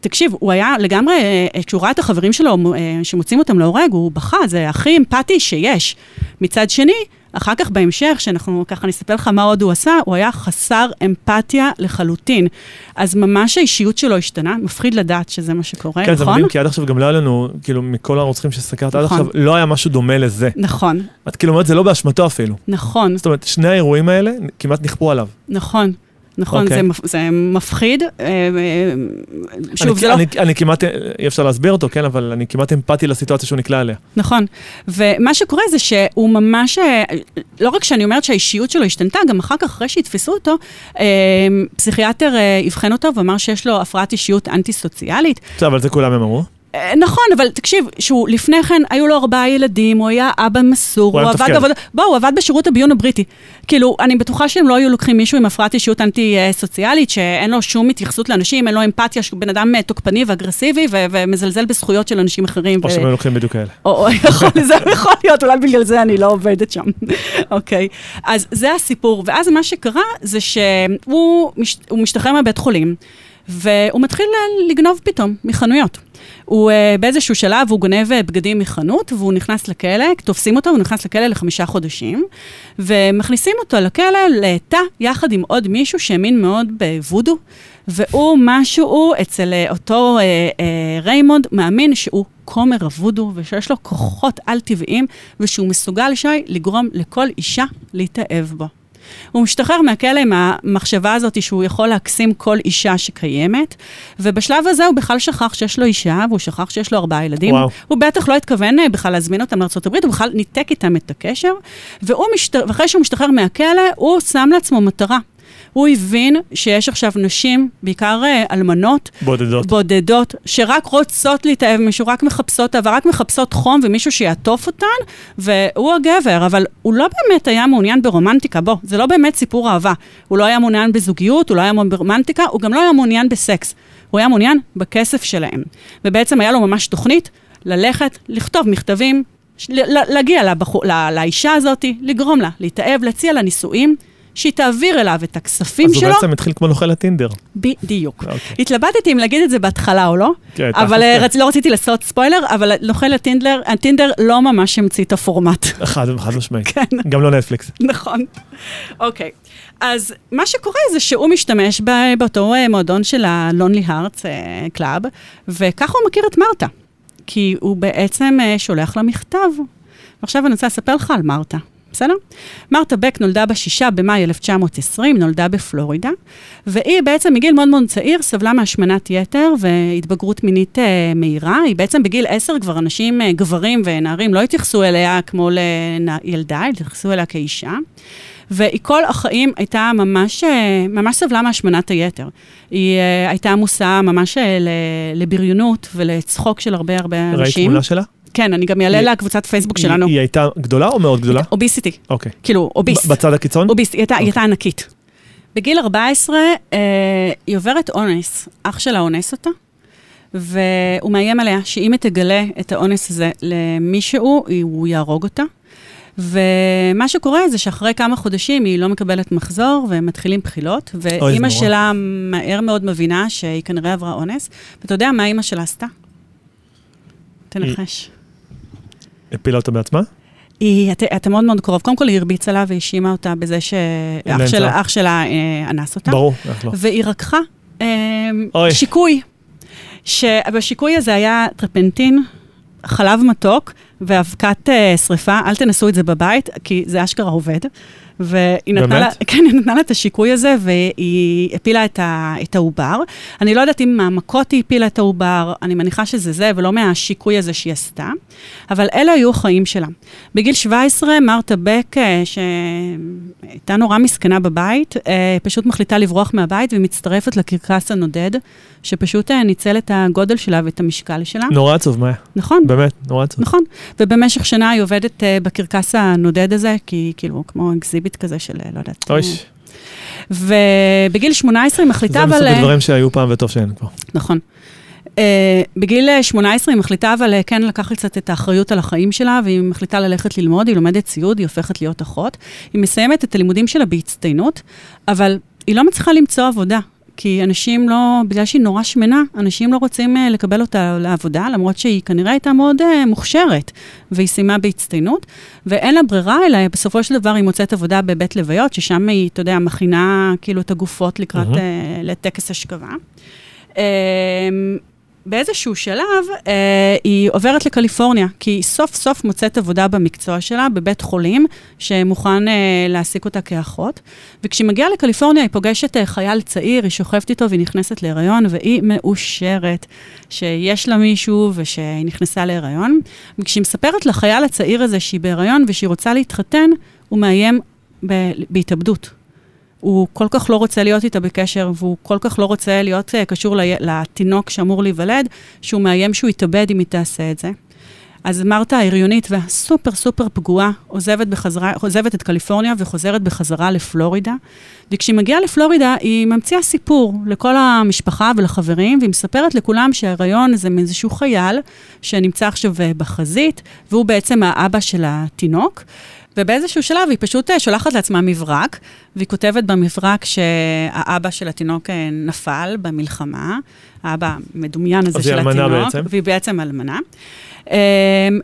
תקשיב, הוא היה לגמרי, אה, כשהוא ראה את החברים שלו אה, שמוצאים אותם להורג, הוא בכה, זה הכי אמפתי שיש. מצד שני, אחר כך בהמשך, שאנחנו ככה נספר לך מה עוד הוא עשה, הוא היה חסר אמפתיה לחלוטין. אז ממש האישיות שלו השתנה, מפחיד לדעת שזה מה שקורה, כן, נכון? כן, זה מדהים, כי עד עכשיו גם לא היה לנו, כאילו, מכל הרוצחים שסקרת נכון. עד עכשיו, לא היה משהו דומה לזה. נכון. את כאילו אומרת, זה לא באשמתו אפילו. נכון. זאת אומרת, שני האירועים האלה כמעט נכפו עליו. נכון. נכון, okay. זה, אוקיי. זה מפחיד. אה, אה, שוב, אני, זה לא... אני, אני כמעט, אי אפשר להסביר אותו, כן, אבל אני כמעט אמפתי לסיטואציה שהוא נקלע אליה. נכון, ומה שקורה זה שהוא ממש, אה, לא רק שאני אומרת שהאישיות שלו השתנתה, גם אחר כך, אחרי שיתפסו אותו, פסיכיאטר אבחן אותו ואמר שיש לו הפרעת אישיות אנטי-סוציאלית. בסדר, אבל זה כולם הם אמרו. אה, נכון, אבל תקשיב, שהוא לפני כן, היו לו ארבעה ילדים, הוא היה אבא מסור, הוא, הוא עבד עבודה... בוא, הוא עבד בשירות הביון הבריטי. כאילו, אני בטוחה שהם לא היו לוקחים מישהו עם הפרעת אישיות אנטי-סוציאלית, שאין לו שום התייחסות לאנשים, אין לו אמפתיה, שהוא בן אדם אה, תוקפני ואגרסיבי, ו- ומזלזל בזכויות של אנשים אחרים. או ו... שהם לוקחים בדיוק כאלה. או, או <laughs> יכול, זה יכול להיות, אולי בגלל זה אני לא עובדת שם. <laughs> אוקיי, אז זה הסיפור. ואז מה שקרה זה שהוא מש... משתחרר מהבית חולים. והוא מתחיל לגנוב פתאום מחנויות. הוא uh, באיזשהו שלב, הוא גונב uh, בגדים מחנות, והוא נכנס לכלא, תופסים אותו, הוא נכנס לכלא לחמישה חודשים, ומכניסים אותו לכלא לתא יחד עם עוד מישהו שהאמין מאוד בוודו, והוא משהו אצל אותו uh, uh, ריימונד, מאמין שהוא כומר הוודו, ושיש לו כוחות על-טבעיים, ושהוא מסוגל, שי, לגרום לכל אישה להתאהב בו. הוא משתחרר מהכלא עם המחשבה הזאת שהוא יכול להקסים כל אישה שקיימת, ובשלב הזה הוא בכלל שכח שיש לו אישה, והוא שכח שיש לו ארבעה ילדים. וואו. הוא בטח לא התכוון אה, בכלל להזמין אותם לארה"ב, הוא בכלל ניתק איתם את הקשר, ואחרי משת... שהוא משתחרר מהכלא, הוא שם לעצמו מטרה. הוא הבין שיש עכשיו נשים, בעיקר uh, אלמנות, בודדות. בודדות, שרק רוצות להתאהב מישהו, רק מחפשות אהבה, רק מחפשות חום ומישהו שיעטוף אותן, והוא הגבר, אבל הוא לא באמת היה מעוניין ברומנטיקה, בוא, זה לא באמת סיפור אהבה. הוא לא היה מעוניין בזוגיות, הוא לא היה מעוניין ברומנטיקה, הוא גם לא היה מעוניין בסקס. הוא היה מעוניין בכסף שלהם. ובעצם היה לו ממש תוכנית ללכת, לכתוב מכתבים, להגיע לבחור, לאישה הזאת, לגרום לה להתאהב, להציע לה נישואים. שהיא תעביר אליו את הכספים שלו. אז הוא בעצם התחיל כמו נוכל הטינדר. בדיוק. Okay. אוקיי. התלבטתי אם להגיד את זה בהתחלה או לא, כן, אבל uh, רצ... לא רציתי לעשות ספוילר, אבל נוכל הטינדר, הטינדר לא ממש המציא את הפורמט. <laughs> חד, משמעית. כן. גם לא נטפליקס. נכון. אוקיי. Okay. אז מה שקורה זה שהוא משתמש באותו uh, מועדון של ה-Lonely Hearts uh, Club, וככה הוא מכיר את מרתה. כי הוא בעצם אה, שולח לה מכתב. ועכשיו אני רוצה לספר לך על מרתה. בסדר? מרתה בק נולדה ב-6 במאי 1920, נולדה בפלורידה, והיא בעצם מגיל מאוד מאוד צעיר סבלה מהשמנת יתר והתבגרות מינית אה, מהירה. היא בעצם בגיל 10 כבר אנשים, אה, גברים ונערים, לא התייחסו אליה כמו לילדה, התייחסו אליה כאישה. והיא כל החיים הייתה ממש, אה, ממש סבלה מהשמנת היתר. היא uh, הייתה עמוסה ממש אה, לבריונות ולצחוק של הרבה הרבה אנשים. ראית תמונה שלה? כן, אני גם אעלה לקבוצת פייסבוק שלנו. היא הייתה גדולה או מאוד גדולה? אוביסיטי. אוקיי. כאילו, אוביס. בצד הקיצון? אוביס, היא הייתה, אוקיי. ענקית. בגיל 14, אה, היא עוברת אונס. אח שלה אונס אותה, והוא מאיים עליה שאם היא תגלה את האונס הזה למישהו, הוא יהרוג אותה. ומה שקורה זה שאחרי כמה חודשים היא לא מקבלת מחזור, והם מתחילים בחילות, ואימא. שלה מהר מאוד מבינה שהיא כנראה עברה אונס, ואתה יודע מה אימא שלה עשתה? תנחש. הפילה אותה בעצמה? היא, אתה, אתה מאוד מאוד קרוב. קודם כל היא הרביצה לה והאשימה אותה בזה שאח. שלה, אח שלה אה, אנס אותה. ברור, איך לא. והיא רקחה אה, אוי. שיקוי. שבשיקוי הזה היה טרפנטין, חלב מתוק ואבקת אה, שריפה. אל תנסו את זה בבית, כי זה אשכרה עובד. והיא נתנה לה? <laughs> כן, היא נתנה לה את השיקוי הזה, והיא הפילה את, ה, את העובר. אני לא יודעת אם מהמכות היא הפילה את העובר, אני מניחה שזה זה, ולא מהשיקוי הזה שהיא עשתה, אבל אלה היו החיים שלה. בגיל 17, מרתה בק, אה, שהייתה נורא מסכנה בבית, אה, פשוט מחליטה לברוח מהבית ומצטרפת לקרקס הנודד, שפשוט אה, ניצל את הגודל שלה ואת המשקל שלה. נורא עצוב, מאיה. נכון. באמת, נורא עצוב. נכון, ובמשך שנה היא עובדת בקרקס הנודד הזה, כי כאילו, כמו exhibit כזה של, אה, לא יודעת. אוי, אה, ובגיל 18 היא מחליטה, זה אבל... מסוג אה, הדברים שהיו פעם וטוב שאין כבר. נכון. Uh, בגיל אה, 18 היא מחליטה אבל כן לקחת קצת את האחריות על החיים שלה, והיא מחליטה ללכת ללמוד, היא לומדת סיעוד, היא הופכת להיות אחות. היא מסיימת את הלימודים שלה בהצטיינות, אבל היא לא מצליחה למצוא עבודה. כי אנשים לא, בגלל שהיא נורא שמנה, אנשים לא רוצים uh, לקבל אותה לעבודה, למרות שהיא כנראה הייתה מאוד uh, מוכשרת, והיא סיימה בהצטיינות, ואין לה ברירה, אלא בסופו של דבר היא מוצאת עבודה בבית לוויות, ששם היא, אתה יודע, מכינה כאילו את הגופות לקראת, מהמם. uh, לטקס השכבה. Um, באיזשהו שלב אה, היא עוברת לקליפורניה, כי היא סוף סוף מוצאת עבודה במקצוע שלה, בבית חולים, שמוכן אה, להעסיק אותה כאחות. וכשהיא מגיעה לקליפורניה, היא פוגשת אה, חייל צעיר, היא שוכבת איתו והיא נכנסת להיריון, והיא מאושרת שיש לה מישהו ושהיא נכנסה להיריון. וכשהיא מספרת לחייל הצעיר הזה שהיא בהיריון ושהיא רוצה להתחתן, הוא מאיים ב- בהתאבדות. הוא כל כך לא רוצה להיות איתה בקשר, והוא כל כך לא רוצה להיות uh, קשור לתינוק שאמור להיוולד, שהוא מאיים שהוא יתאבד אם היא תעשה את זה. אז מרתה ההריונית והסופר סופר פגועה עוזבת, בחזרה, עוזבת את קליפורניה וחוזרת בחזרה לפלורידה. וכשהיא מגיעה לפלורידה, היא ממציאה סיפור לכל המשפחה ולחברים, והיא מספרת לכולם שההיריון זה מאיזשהו חייל שנמצא עכשיו אה, בחזית, והוא בעצם האבא של התינוק. ובאיזשהו שלב היא פשוט אה, שולחת לעצמה מברק, והיא כותבת במברק שהאבא של התינוק אה, נפל במלחמה, האבא המדומיין הזה של התינוק, בעצם. והיא בעצם אלמנה. אה,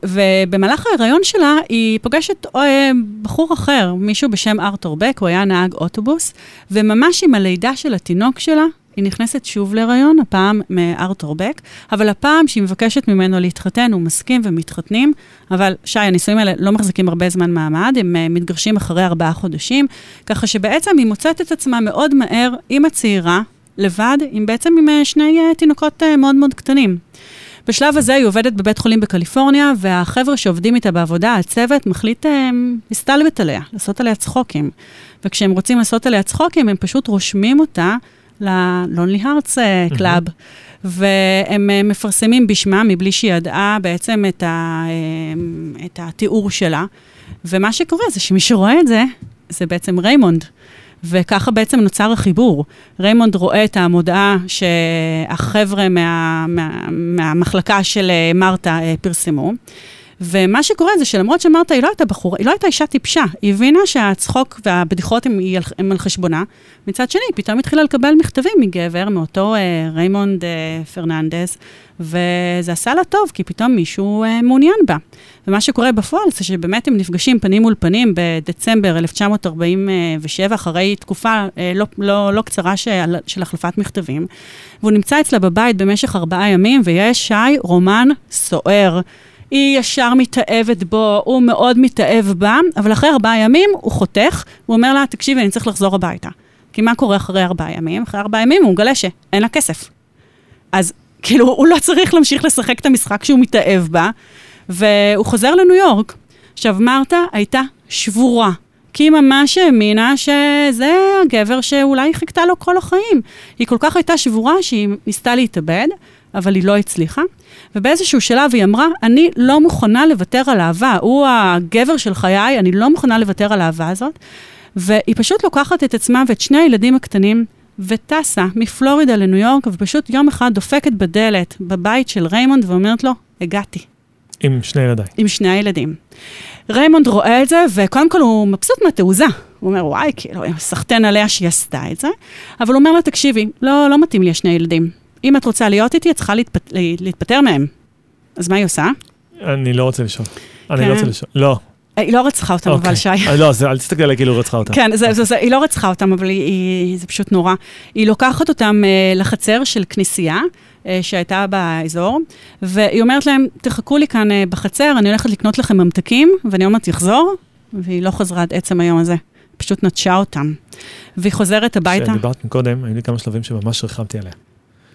ובמהלך ההיריון שלה היא פוגשת אה, בחור אחר, מישהו בשם ארתור בק, הוא היה נהג אוטובוס, וממש עם הלידה של התינוק שלה, היא נכנסת שוב להיריון, הפעם מארתור בק, אבל הפעם שהיא מבקשת ממנו להתחתן, הוא מסכים ומתחתנים, אבל שי, הנישואים האלה לא מחזיקים הרבה זמן מעמד, הם uh, מתגרשים אחרי ארבעה חודשים, ככה שבעצם היא מוצאת את עצמה מאוד מהר, אימא צעירה, לבד, עם בעצם עם uh, שני uh, תינוקות מאוד מאוד קטנים. בשלב הזה היא עובדת בבית חולים בקליפורניה, והחבר'ה שעובדים איתה בעבודה, הצוות, מחליט אה, להסתלבט עליה, לעשות עליה צחוקים. וכשהם רוצים לעשות עליה צחוקים, הם פשוט רושמים אותה ל-Lonely Hearts אה, Club, והם אה, מפרסמים בשמה, מבלי שהיא ידעה בעצם את, ה, אה, את התיאור שלה. ומה שקורה זה שמי שרואה את זה, זה בעצם ריימונד. וככה בעצם נוצר החיבור. ריימונד רואה את המודעה שהחבר'ה מה, מה, מהמחלקה של מרתה פרסמו, ומה שקורה זה שלמרות שאמרת, היא לא הייתה בחורה, היא לא הייתה אישה טיפשה. היא הבינה שהצחוק והבדיחות הם, הם על חשבונה. מצד שני, היא פתאום התחילה לקבל מכתבים מגבר, מאותו אה, ריימונד אה, פרננדס, וזה עשה לה טוב, כי פתאום מישהו אה, מעוניין בה. ומה שקורה בפועל זה שבאמת הם נפגשים פנים מול פנים בדצמבר 1947, אחרי תקופה אה, לא, לא, לא קצרה של, של החלפת מכתבים, והוא נמצא אצלה בבית במשך ארבעה ימים, ויש שי רומן סוער. היא ישר מתאהבת בו, הוא מאוד מתאהב בה, אבל אחרי ארבעה ימים הוא חותך, הוא אומר לה, תקשיבי, אני צריך לחזור הביתה. כי מה קורה אחרי ארבעה ימים? אחרי ארבעה ימים הוא מגלה שאין לה כסף. אז כאילו, הוא לא צריך להמשיך לשחק את המשחק שהוא מתאהב בה, והוא חוזר לניו יורק. עכשיו, מרתה הייתה שבורה, כי היא ממש האמינה שזה הגבר שאולי חיכתה לו כל החיים. היא כל כך הייתה שבורה שהיא ניסתה להתאבד, אבל היא לא הצליחה. ובאיזשהו שלב היא אמרה, אני לא מוכנה לוותר על אהבה, הוא הגבר של חיי, אני לא מוכנה לוותר על האהבה הזאת. והיא פשוט לוקחת את עצמה ואת שני הילדים הקטנים וטסה מפלורידה לניו יורק, ופשוט יום אחד דופקת בדלת בבית של ריימונד ואומרת לו, הגעתי. עם שני ילדיי. עם שני הילדים. ריימונד רואה את זה, וקודם כל הוא מבסוט מהתעוזה. הוא אומר, וואי, כאילו, סחטיין עליה שהיא עשתה את זה. אבל הוא אומר לה, תקשיבי, לא, לא מתאים לי השני ילדים. אם את רוצה להיות איתי, את צריכה להתפט... להתפטר מהם. אז מה היא עושה? אני לא רוצה לשאול. אני כן. לא רוצה לשאול. לא. היא לא רצחה אותם, אבל שי. אה, לא, זה- אל תסתכל עליי כאילו היא רצחה אותם. כן, זה, זה, זה, היא לא רצחה אותם, אבל היא, היא, זה פשוט נורא. היא לוקחת אותם אה, לחצר של כנסייה אה, שהייתה באזור, והיא אומרת להם, תחכו לי כאן אה, בחצר, אני הולכת לקנות לכם ממתקים, ואני אומרת, תחזור, והיא לא חזרה עד עצם היום הזה. פשוט נטשה אותם. והיא חוזרת הביתה. כשדיברת מקודם, היו לי כמה שלבים שממש ריחמתי עליה.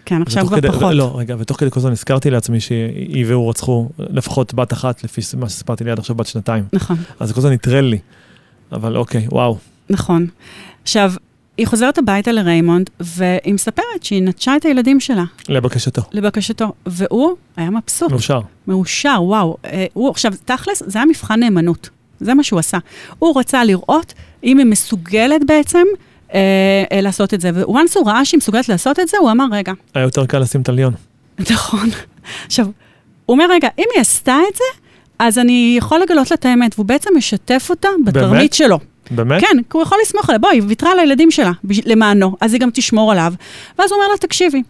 כן, עכשיו כבר כדי- פחות. לא, רגע, ותוך כדי כל זה נזכרתי לעצמי שהיא והוא רצחו לפחות בת אחת, לפי מה שסיפרתי לי עד עכשיו, בת שנתיים. נכון, אז כל זה נטרל לי. אבל אוקיי, וואו. נכון. עכשיו, היא חוזרת הביתה לריימונד, והיא מספרת שהיא נטשה את הילדים שלה, לבקשתו. לבקשתו, והוא היה מבסוט. מאושר. מאושר, וואו. אה, הוא, עכשיו, תכלס, זה היה מבחן נאמנות. זה מה שהוא עשה. הוא רצה לראות אם היא מסוגלת בעצם לעשות את זה. וואנס הוא ראה שהיא מסוגלת לעשות את זה, הוא אמר, רגע, היה יותר קל לשים תליון. <laughs> נכון. עכשיו, הוא אומר, רגע, אם היא עשתה את זה, אז אני יכול לגלות לה את האמת, והוא בעצם משתף אותה בתרמית? שלו. באמת? כן, כי הוא יכול לסמוך עליה. בואי, היא ויתרה על הילדים שלה למענו, אז היא גם תשמור עליו. ואז הוא אומר לה, תקשיבי,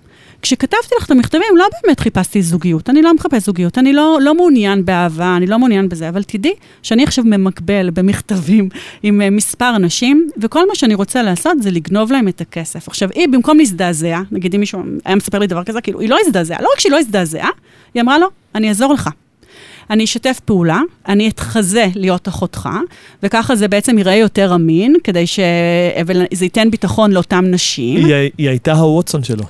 כשכתבתי לך את המכתבים, לא באמת חיפשתי זוגיות. אני לא מחפש זוגיות, אני לא, לא מעוניין באהבה, אני לא מעוניין בזה, אבל תדעי שאני עכשיו ממקבל במכתבים <laughs> עם uh, מספר אנשים, וכל מה שאני רוצה לעשות זה לגנוב להם את הכסף. עכשיו, היא, במקום להזדעזע, נגיד אם מישהו היה מספר לי דבר כזה, כאילו, היא לא הזדעזעה, לא רק שהיא לא הזדעזעה, היא אמרה לו, אני אעזור לך. אני אשתף פעולה, אני אתחזה להיות אחותך, וככה זה בעצם ייראה יותר אמין, כדי שזה ייתן ביטחון לאותן נשים. היא היא הייתה הווטסון שלו.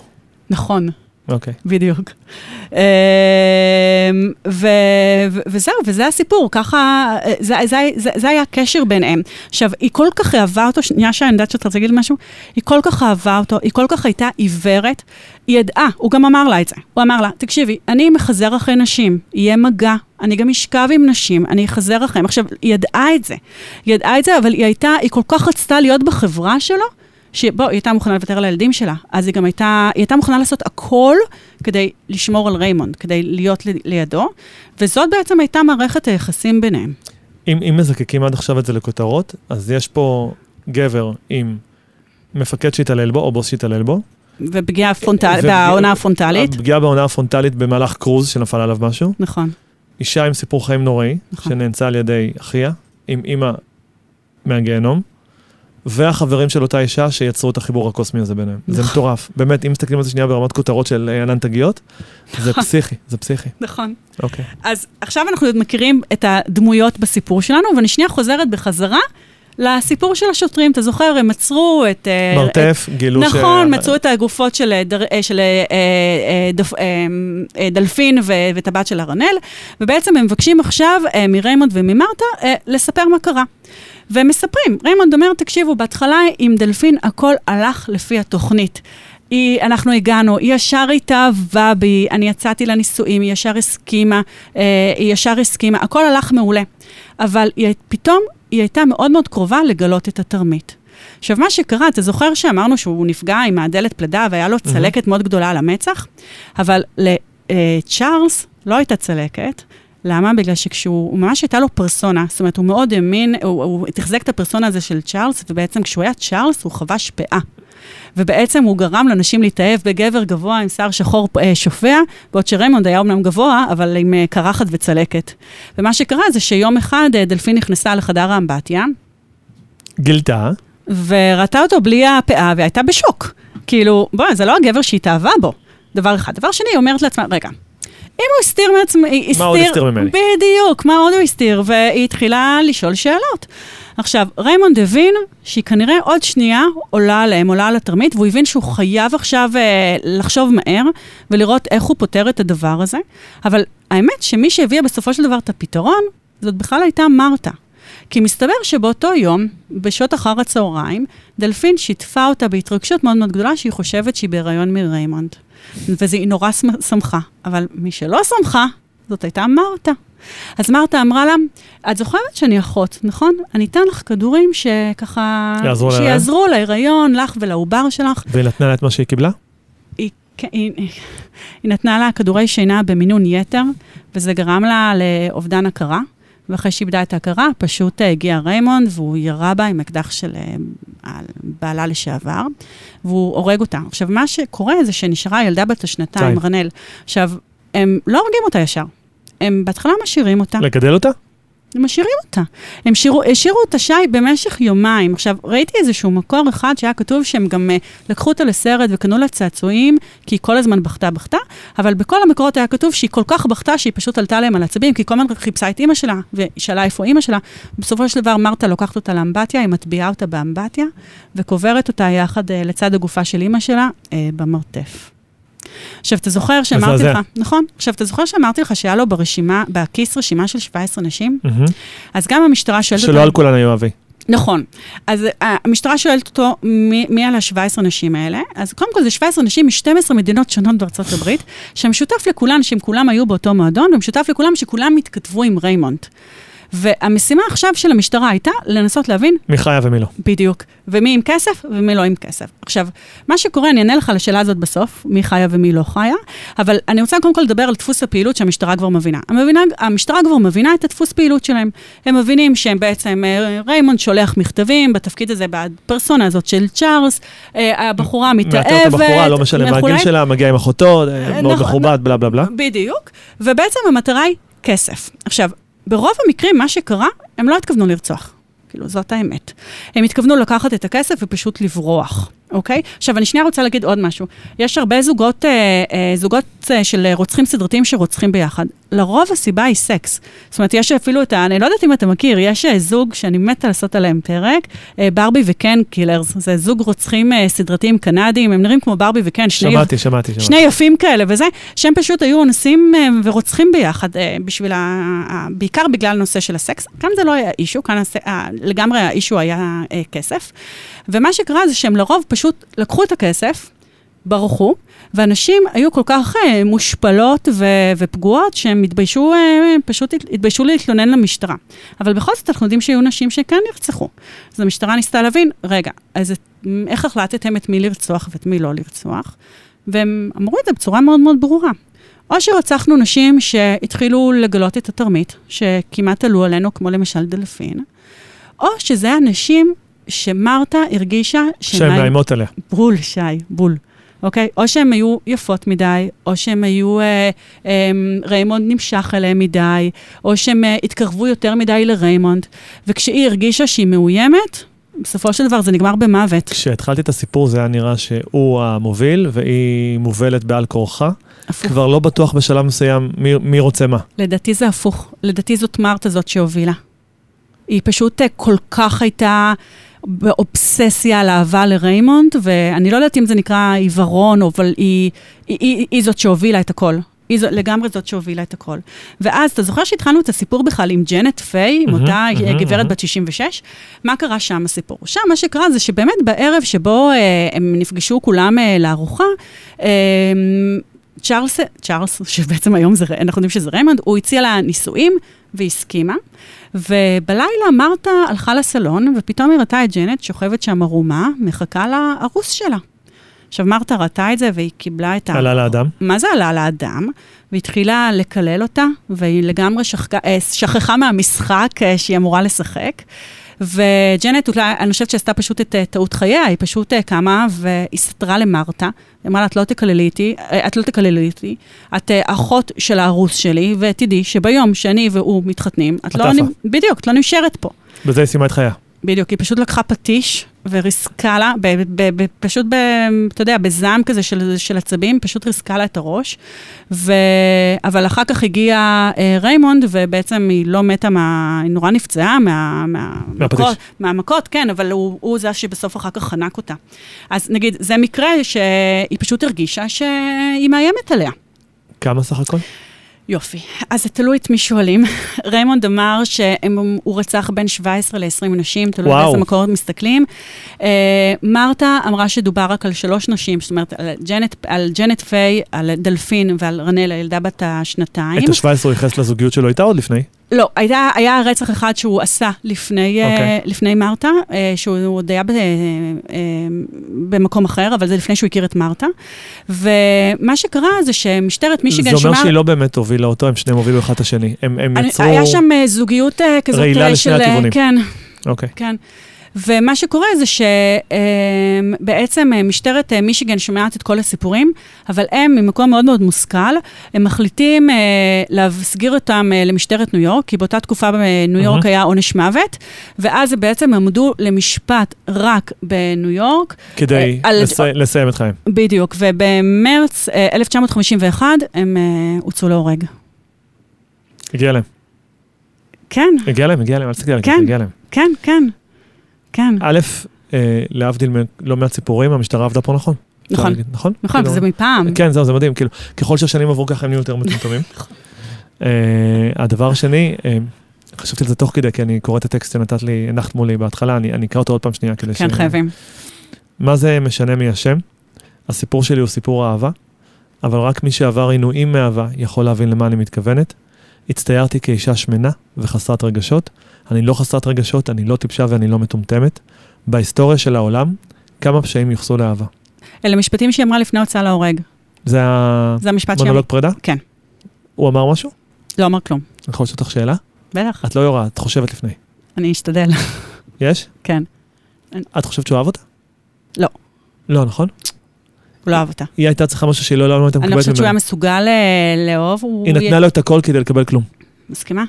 נכון, אוקיי. בדיוק. אמ, ו- ו- וזהו, וזה הסיפור, ככה, זה, זה, זה, זה היה הקשר ביניהם. עכשיו, היא כל כך אהבה אותו, שנייה שאני יודעת שאתה רוצה להגיד משהו, היא כל כך אהבה אותו, היא כל כך הייתה עיוורת, היא ידעה, הוא גם אמר לה את זה, הוא אמר לה, תקשיבי, אני מחזר אחרי נשים, יהיה מגע, אני גם אשכב עם נשים, אני אחזר אחריהם. עכשיו, היא ידעה את זה, היא ידעה את זה, אבל היא הייתה, היא כל כך רצתה להיות בחברה שלו, שבוא, היא הייתה מוכנה לוותר על הילדים שלה, אז היא גם הייתה, היא הייתה מוכנה לעשות הכל כדי לשמור על ריימונד, כדי להיות ל- לידו, וזאת בעצם הייתה מערכת היחסים ביניהם. אם, אם מזקקים עד עכשיו את זה לכותרות, אז יש פה גבר עם מפקד שהתעלל בו, או בוס שהתעלל בו. ופגיעה פרונטל, ופגיעה- בעונה הפרונטלית, פגיעה בעונה הפרונטלית במהלך קרוז שנפל עליו משהו. נכון, אישה עם סיפור חיים נוראי, נכון. שנאנסה על ידי אחיה, עם אימא מהגיהנום, והחברים של אותה אישה שיצרו את החיבור הקוסמי הזה ביניהם. זה נכון. מטורף. באמת, אם מסתכלים על זה שנייה ברמת כותרות של אה, ענן תגיות, זה נכון. פסיכי, זה פסיכי. נכון. אוקיי. אז עכשיו אנחנו עוד מכירים את הדמויות בסיפור שלנו, ואני שנייה חוזרת בחזרה לסיפור של השוטרים. אתה זוכר, הם עצרו את... אה, מרתה, גילו ש... נכון, מצאו את הגופות של, אה, דר, של אה, דלפין ו, ואת הבת שלה רנל, ובעצם הם מבקשים עכשיו מריימונד וממרתה לספר מה קרה. והם מספרים, ריימונד אומר, תקשיבו, בהתחלה עם דלפין הכל הלך לפי התוכנית. היא, אנחנו הגענו, היא ישר התאהבה בי, אני הצעתי לה נישואים, היא ישר הסכימה, אה, היא ישר הסכימה, הכל הלך מעולה. אבל היא, פתאום היא הייתה מאוד מאוד קרובה לגלות את התרמית. עכשיו, מה שקרה, אתה זוכר שאמרנו שהוא נפגע עם הדלת פלדה והיה לו צלקת מאוד גדולה על המצח? אבל לצ'ארלס לא הייתה צלקת, למה? בגלל שכשהוא, ממש הייתה לו פרסונה, זאת אומרת, הוא מאוד האמין, הוא, הוא תחזק את הפרסונה הזה של צ'ארלס, ובעצם כשהוא היה צ'ארלס, הוא חבש פאה. ובעצם הוא גרם לאנשים להתאהב בגבר גבוה עם שיער שחור אה, שופע, בעוד שריימונד היה אומנם גבוה, אבל עם אה, קרחת וצלקת. ומה שקרה זה שיום אחד אה, דלפין נכנסה לחדר האמבטיה, גילתה. וראתה אותו בלי הפאה, והייתה בשוק. כאילו, בוא'נה, זה לא הגבר שהתאהבה בו, דבר אחד. דבר שני, היא אומרת לעצמה, רגע, אם הוא הסתיר מעצמו, היא הסתיר... מה עוד הסתיר ממני? בדיוק, מה עוד הוא הסתיר? והיא התחילה לשאול שאלות. עכשיו, ריימונד הבין שהיא כנראה עוד שנייה עולה עליהם, עולה על התרמית, והוא הבין שהוא חייב עכשיו אה, לחשוב מהר ולראות איך הוא פותר את הדבר הזה. אבל האמת שמי שהביאה בסופו של דבר את הפתרון, זאת בכלל הייתה מרתה. כי מסתבר שבאותו יום, בשעות אחר הצהריים, דלפין שיתפה אותה בהתרגשות מאוד מאוד גדולה שהיא חושבת שהיא בהיריון מריימונד. והיא נורא שמ- שמחה. אבל מי שלא שמחה, זאת הייתה מרתה. אז מרתה אמרה לה, את זוכרת שאני אחות, נכון? אני אתן לך כדורים שככה... יעזרו להיריון? שיעזרו להיריון, לך ולעובר שלך. והיא נתנה לה את מה שהיא קיבלה? היא, היא, היא נתנה לה כדורי שינה במינון יתר, וזה גרם לה לאובדן הכרה. ואחרי שאיבדה את ההכרה, פשוט אה, הגיע ריימונד, והוא ירה בה עם אקדח של אה, בעלה לשעבר, והוא הורג אותה. עכשיו, מה שקורה זה שנשארה ילדה בת השנתיים. רנל. עכשיו, הם לא הורגים אותה ישר. הם בהתחלה משאירים אותה. לגדל אותה? הם משאירים אותה. הם השאירו, השאירו אותה שי במשך יומיים. עכשיו, ראיתי איזשהו מקור אחד שהיה כתוב שהם גם uh, לקחו אותה לסרט וקנו לה צעצועים, כי היא כל הזמן בכתה בכתה, אבל בכל המקורות היה כתוב שהיא כל כך בכתה שהיא פשוט עלתה להם על עצבים, כי כל הזמן חיפשה את אימא שלה, ושאלה איפה אימא שלה. בסופו של דבר מרתה לוקחת אותה לאמבטיה, היא מטביעה אותה באמבטיה, וקוברת אותה יחד uh, לצד הגופה של אימא שלה uh, במרתף. עכשיו, אתה זוכר שאמרתי. לך, נכון? עכשיו, אתה זוכר שאמרתי לך שהיה לו ברשימה, בכיס רשימה של 17 נשים? אז גם המשטרה שואלת שלא על כולן היו אבי. נכון. אז uh, המשטרה שואלת אותו, מי, מי על ה-17 נשים האלה? אז קודם כל זה 17 נשים מ-12 מדינות שונות בארצות הברית, שמשותף לכולן, שהם כולם היו באותו מועדון, ומשותף לכולם שכולם התכתבו עם ריימונד. והמשימה עכשיו של המשטרה הייתה לנסות להבין מי חיה ומי לא. בדיוק, ומי עם כסף ומי לא עם כסף. עכשיו, מה שקורה, אני אענה לך על השאלה הזאת בסוף, מי חיה ומי לא חיה, אבל אני רוצה קודם כל לדבר על דפוס הפעילות שהמשטרה כבר מבינה. המבינה המשטרה כבר מבינה את הדפוס פעילות שלהם. הם מבינים שהם בעצם, אה, ריימונד שולח מכתבים בתפקיד הזה, בפרסונה הזאת של צ'ארלס, אה, הבחורה מתאהבת. מאתר את הבחורה, לא משנה מה הגיל. שלה, מגיע עם אחותו, אה, מאוד נכון, מכובד, בלה בלה בלה. בדיוק, ובעצם המטרה היא כסף. עכשיו, ברוב המקרים, מה שקרה, הם לא התכוונו לרצוח. כאילו, זאת האמת. הם התכוונו לקחת את הכסף ופשוט לברוח, אוקיי? עכשיו, אני שנייה רוצה להגיד עוד משהו. יש הרבה זוגות, אה, אה, זוגות אה, של רוצחים סדרתיים שרוצחים ביחד. לרוב הסיבה היא סקס. זאת אומרת, יש אפילו את ה... אני לא יודעת אם אתה מכיר, יש אה, זוג שאני מתה לעשות עליהם פרק, אה, ברבי וקן killers. זה זוג רוצחים אה, סדרתיים קנדיים, הם נראים כמו ברבי וקן, שני שמעתי, שמעתי, שמעתי. שני יפים כאלה וזה, שהם פשוט היו אנסים אה, ורוצחים ביחד, אה, בשביל ה... ה- בעיקר בגלל הנושא של הסקס. כאן זה לא היה issue, כאן הס... ה- לגמרי ה issue היה אה, כסף. ומה שקרה זה שהם לרוב פשוט לקחו את הכסף, ברחו, ואנשים היו כל כך אה, מושפלות ו- ופגועות שהם התביישו, אה, פשוט הת- התביישו להתלונן למשטרה. אבל בכל זאת אנחנו יודעים שהיו נשים שכן נרצחו. אז המשטרה ניסתה להבין, רגע, אז את- איך החלטתם את מי לרצוח ואת מי לא לרצוח? והם אמרו את זה בצורה מאוד מאוד ברורה. או שרצחנו נשים שהתחילו לגלות את התרמית, שכמעט עלו עלינו, כמו למשל דלפין, או שזה אנשים שמרתה הרגישה שהן מאיימות עליה. בול, שי, בול. אוקיי? או שהן היו יפות מדי, או שהן היו, אה, אה, ריימונד נמשך אליהן מדי, או שהן אה, התקרבו יותר מדי לריימונד. וכשהיא הרגישה שהיא מאוימת, בסופו של דבר זה נגמר במוות. כשהתחלתי את הסיפור זה היה נראה שהוא המוביל והיא מובלת בעל כורחה. הפוך. כבר לא בטוח בשלב מסוים מי, מי רוצה מה. לדעתי זה הפוך. לדעתי זאת מרתה זאת שהובילה. היא פשוט אה, כל כך הייתה באובססיה על אהבה לריימונד, ואני לא יודעת אם זה נקרא עיוורון, אבל היא, היא, היא, היא זאת שהובילה את הכל. היא זו, לגמרי זאת שהובילה את הכל. ואז, אתה זוכר שהתחלנו את הסיפור בכלל עם ג'נט פיי, עם אותה גברת. בת 66? מה קרה שם הסיפור? שם מה שקרה זה שבאמת בערב שבו אה, הם נפגשו כולם אה, לארוחה, אה, צ'ארלס, צ'ארלס, שבעצם היום זה, אנחנו יודעים שזה ריימונד, הוא הציע לה נישואים והסכימה. ובלילה מרתה הלכה לסלון, ופתאום היא ראתה את ג'נט שוכבת שם ערומה, מחכה לארוס שלה. עכשיו, מרתה ראתה את זה והיא קיבלה את ה... עלה לאדם. מה זה עלה לאדם? והתחילה לקלל אותה, והיא לגמרי שכחה, אה, שכחה מהמשחק אה, שהיא אמורה לשחק. וג'נט, אולי, אני חושבת שעשתה פשוט את אה, טעות חייה, היא פשוט אה, קמה והיא סתרה למרתה. היא אמרה לה, את לא תקללי איתי, אה, את לא תקללי אותי, את אחות של הארוס שלי, ותדעי שביום שאני והוא מתחתנים, את לא... בדיוק, את לא נשארת פה. בזה היא סיימה את חייה. בדיוק, היא פשוט לקחה פטיש וריסקה לה, ב, ב, ב, פשוט, ב, אתה יודע, בזעם כזה של, של עצבים, פשוט ריסקה לה את הראש. ו... אבל אחר כך הגיע אה, ריימונד, ובעצם היא לא מתה, מה... היא נורא נפצעה מה... מה... מהפטיש. מכות, מהמכות, כן, אבל הוא, הוא זה שבסוף אחר כך חנק אותה. אז נגיד, זה מקרה שהיא פשוט הרגישה שהיא מאיימת עליה. כמה סך הכל? יופי. אז זה תלוי את מי שואלים. <laughs> ריימונד אמר שהוא רצח בין 17 ל-20 נשים, תלוי. באיזה מקורות מסתכלים. אה, מרתה אמרה שדובר רק על שלוש נשים, זאת אומרת, על ג'נט, על ג'נט פיי, על דלפין ועל רנל, הילדה בת השנתיים. את ה-17 הוא ייחס לזוגיות שלו איתה עוד לפני. לא, היה, היה רצח אחד שהוא עשה לפני, okay. אוקיי. לפני מרתה, אה, שהוא עוד היה ב, אה, אה, במקום אחר, אבל זה לפני שהוא הכיר את מרתה. ומה שקרה זה שמשטרת מישיגן זה אומר שהיא לא באמת הובילה אותו, הם שניהם הובילו אחד את השני. הם הם יצרו... היה שם אה, זוגיות אה, כזאת רעילה אה, לשני של... אה, הכיוונים. כן, אוקיי. כן. ומה שקורה זה שבעצם משטרת אה, מישיגן שומעת את כל הסיפורים, אבל הם, ממקום מאוד מאוד מושכל, הם מחליטים אה, להסגיר אותם אה, למשטרת ניו יורק, כי באותה תקופה בניו יורק אהה. היה עונש מוות, ואז הם בעצם עמדו למשפט רק בניו יורק. כדי אה, על- לסי- לסיים את חייהם. בדיוק, ובמרץ אה, 1951 הם אה, הוצאו להורג. הגיע להם. כן, הגיע להם, הגיע להם, אל תסתכל עליהם, כן. הגיע להם. כן, כן, כן. א', אה, להבדיל מלא מעט סיפורים, המשטרה עבדה פה נכון. נכון. נכון? נכון, כאילו- וזה מפעם. כן, זהו, זה מדהים, כאילו, ככל שהשנים עברו ככה הם נהיו יותר מטומטמים. <laughs> אה, הדבר השני, אה, חשבתי על זה תוך כדי, כי אני קורא את הטקסט שנתת לי, הנחת מולי בהתחלה, אני אקרא אותו עוד פעם שנייה כדי ש... כן, חייבים. מה זה משנה מי אשם? הסיפור שלי הוא סיפור אהבה, אבל רק מי שעבר עינויים מאהבה יכול להבין למה אני מתכוונת. הצטיירתי כאישה שמנה וחסרת רגשות. אני לא חסרת רגשות, אני לא טיפשה ואני לא מטומטמת. בהיסטוריה של העולם, כמה פשעים יוחסו לאהבה. אלה משפטים שהיא אמרה לפני הוצאה להורג. זה זה המשפט שהיא אמרה. המונולוג פרידה? כן. הוא אמר משהו? לא אמר כלום. אני יכול לשאול אותך שאלה? בטח, את לא יורה, את חושבת לפני. אני אשתדל. יש? כן. את חושבת שהוא אהב אותה? לא. לא, נכון? הוא לא אהב אותה. היא הייתה צריכה משהו שהיא לא הייתה אני לא מקבלת חושבת שהוא היה ממנו. מסוגל אה, לאהוב. היא נתנה לו את הכל כדי לקבל כלום. מסכימה?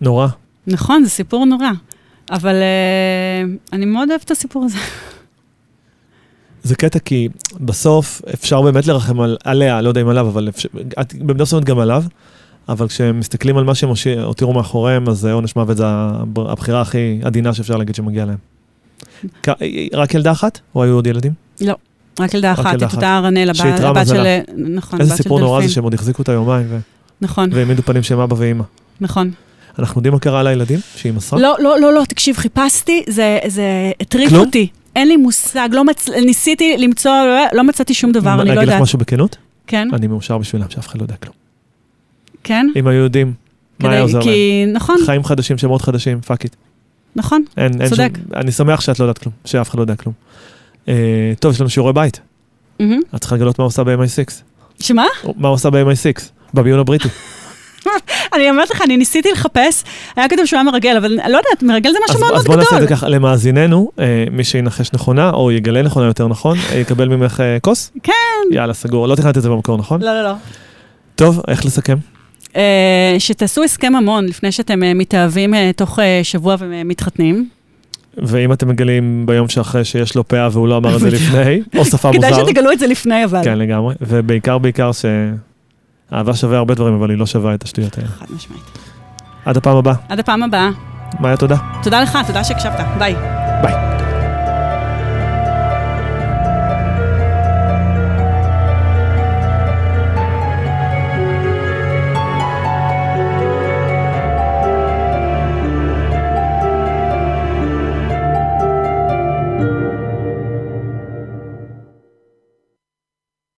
נורא. נכון, זה סיפור נורא. אבל אה, אני מאוד אוהבת את הסיפור הזה. זה קטע כי בסוף אפשר באמת לרחם על, עליה, לא יודע אם עליו, אבל אפשר, את במידה מסוימת גם עליו, אבל כשמסתכלים על מה שהם הותירו מאחוריהם, אז אה, עונש מוות זה הב- הבחירה הכי עדינה שאפשר להגיד שמגיע להם. <laughs> כ- רק ילדה אחת? או היו עוד ילדים? רק ילדה רק אחת, את. אותה רנל, הבת. של... נכון, איזה הבת של סיפור נורא זה דלפין. שהם עוד החזיקו אותה יומיים ו- נכון, והעמידו פנים שהם אבא ואימא. נכון. אנחנו יודעים מה קרה לילדים שהיא מסרה? לא, לא, לא, לא, תקשיב, חיפשתי, זה, זה הטריף כלום? אותי. אין לי מושג, לא מצ... ניסיתי למצוא, לא, לא מצאתי שום דבר, אני לא להגיד לך יודעת. משהו בכנות? כן, אני מאושר בשבילם שאף אחד לא יודע כלום. כן. אם היו יודעים, מה היה עוזר להם? כי, נכון, חיים חדשים, שמות חדשים, fuck it. נכון. אין, אין שום... צודק. אני שמח שאת לא יודעת כלום, שאף אחד לא יודע כלום. אה, טוב, יש לנו שיעורי בית. מהמם. את צריכה לגלות מה עושה ב-MI6. שמה? מה עושה ב-MI6? בביון הבריטי. <laughs> <laughs> אני אומרת לך, אני ניסיתי לחפש, היה כתוב שהוא היה מרגל, אבל לא יודעת, מרגל זה משהו אז, מאוד אז מאוד בוא נעשה את גדול. זה ככה, למאזיננו, אה, מי שינחש נכונה, או יגלה נכונה יותר נכון, אה, יקבל ממך אה, כוס? כן. יאללה, סגור. לא תכננתי את זה במקור, נכון? לא, לא, לא. טוב, איך לסכם? שתעשו הסכם ממון לפני שאתם אה, מתאהבים אה, תוך שבוע ומתחתנים. ואם אתם מגלים ביום שאחרי שיש לו פאה והוא לא אמר את זה לפני, או שפה <laughs> כדאי מוזר. שתגלו את זה לפני, אבל. כן, לגמרי. ובעיקר, בעיקר שאהבה שווה הרבה דברים, אבל היא לא שווה את השטויות האלה. חד משמעית. עד הפעם הבאה. עד הפעם הבאה. מאיה, תודה. תודה לך, תודה שהקשבת. ביי.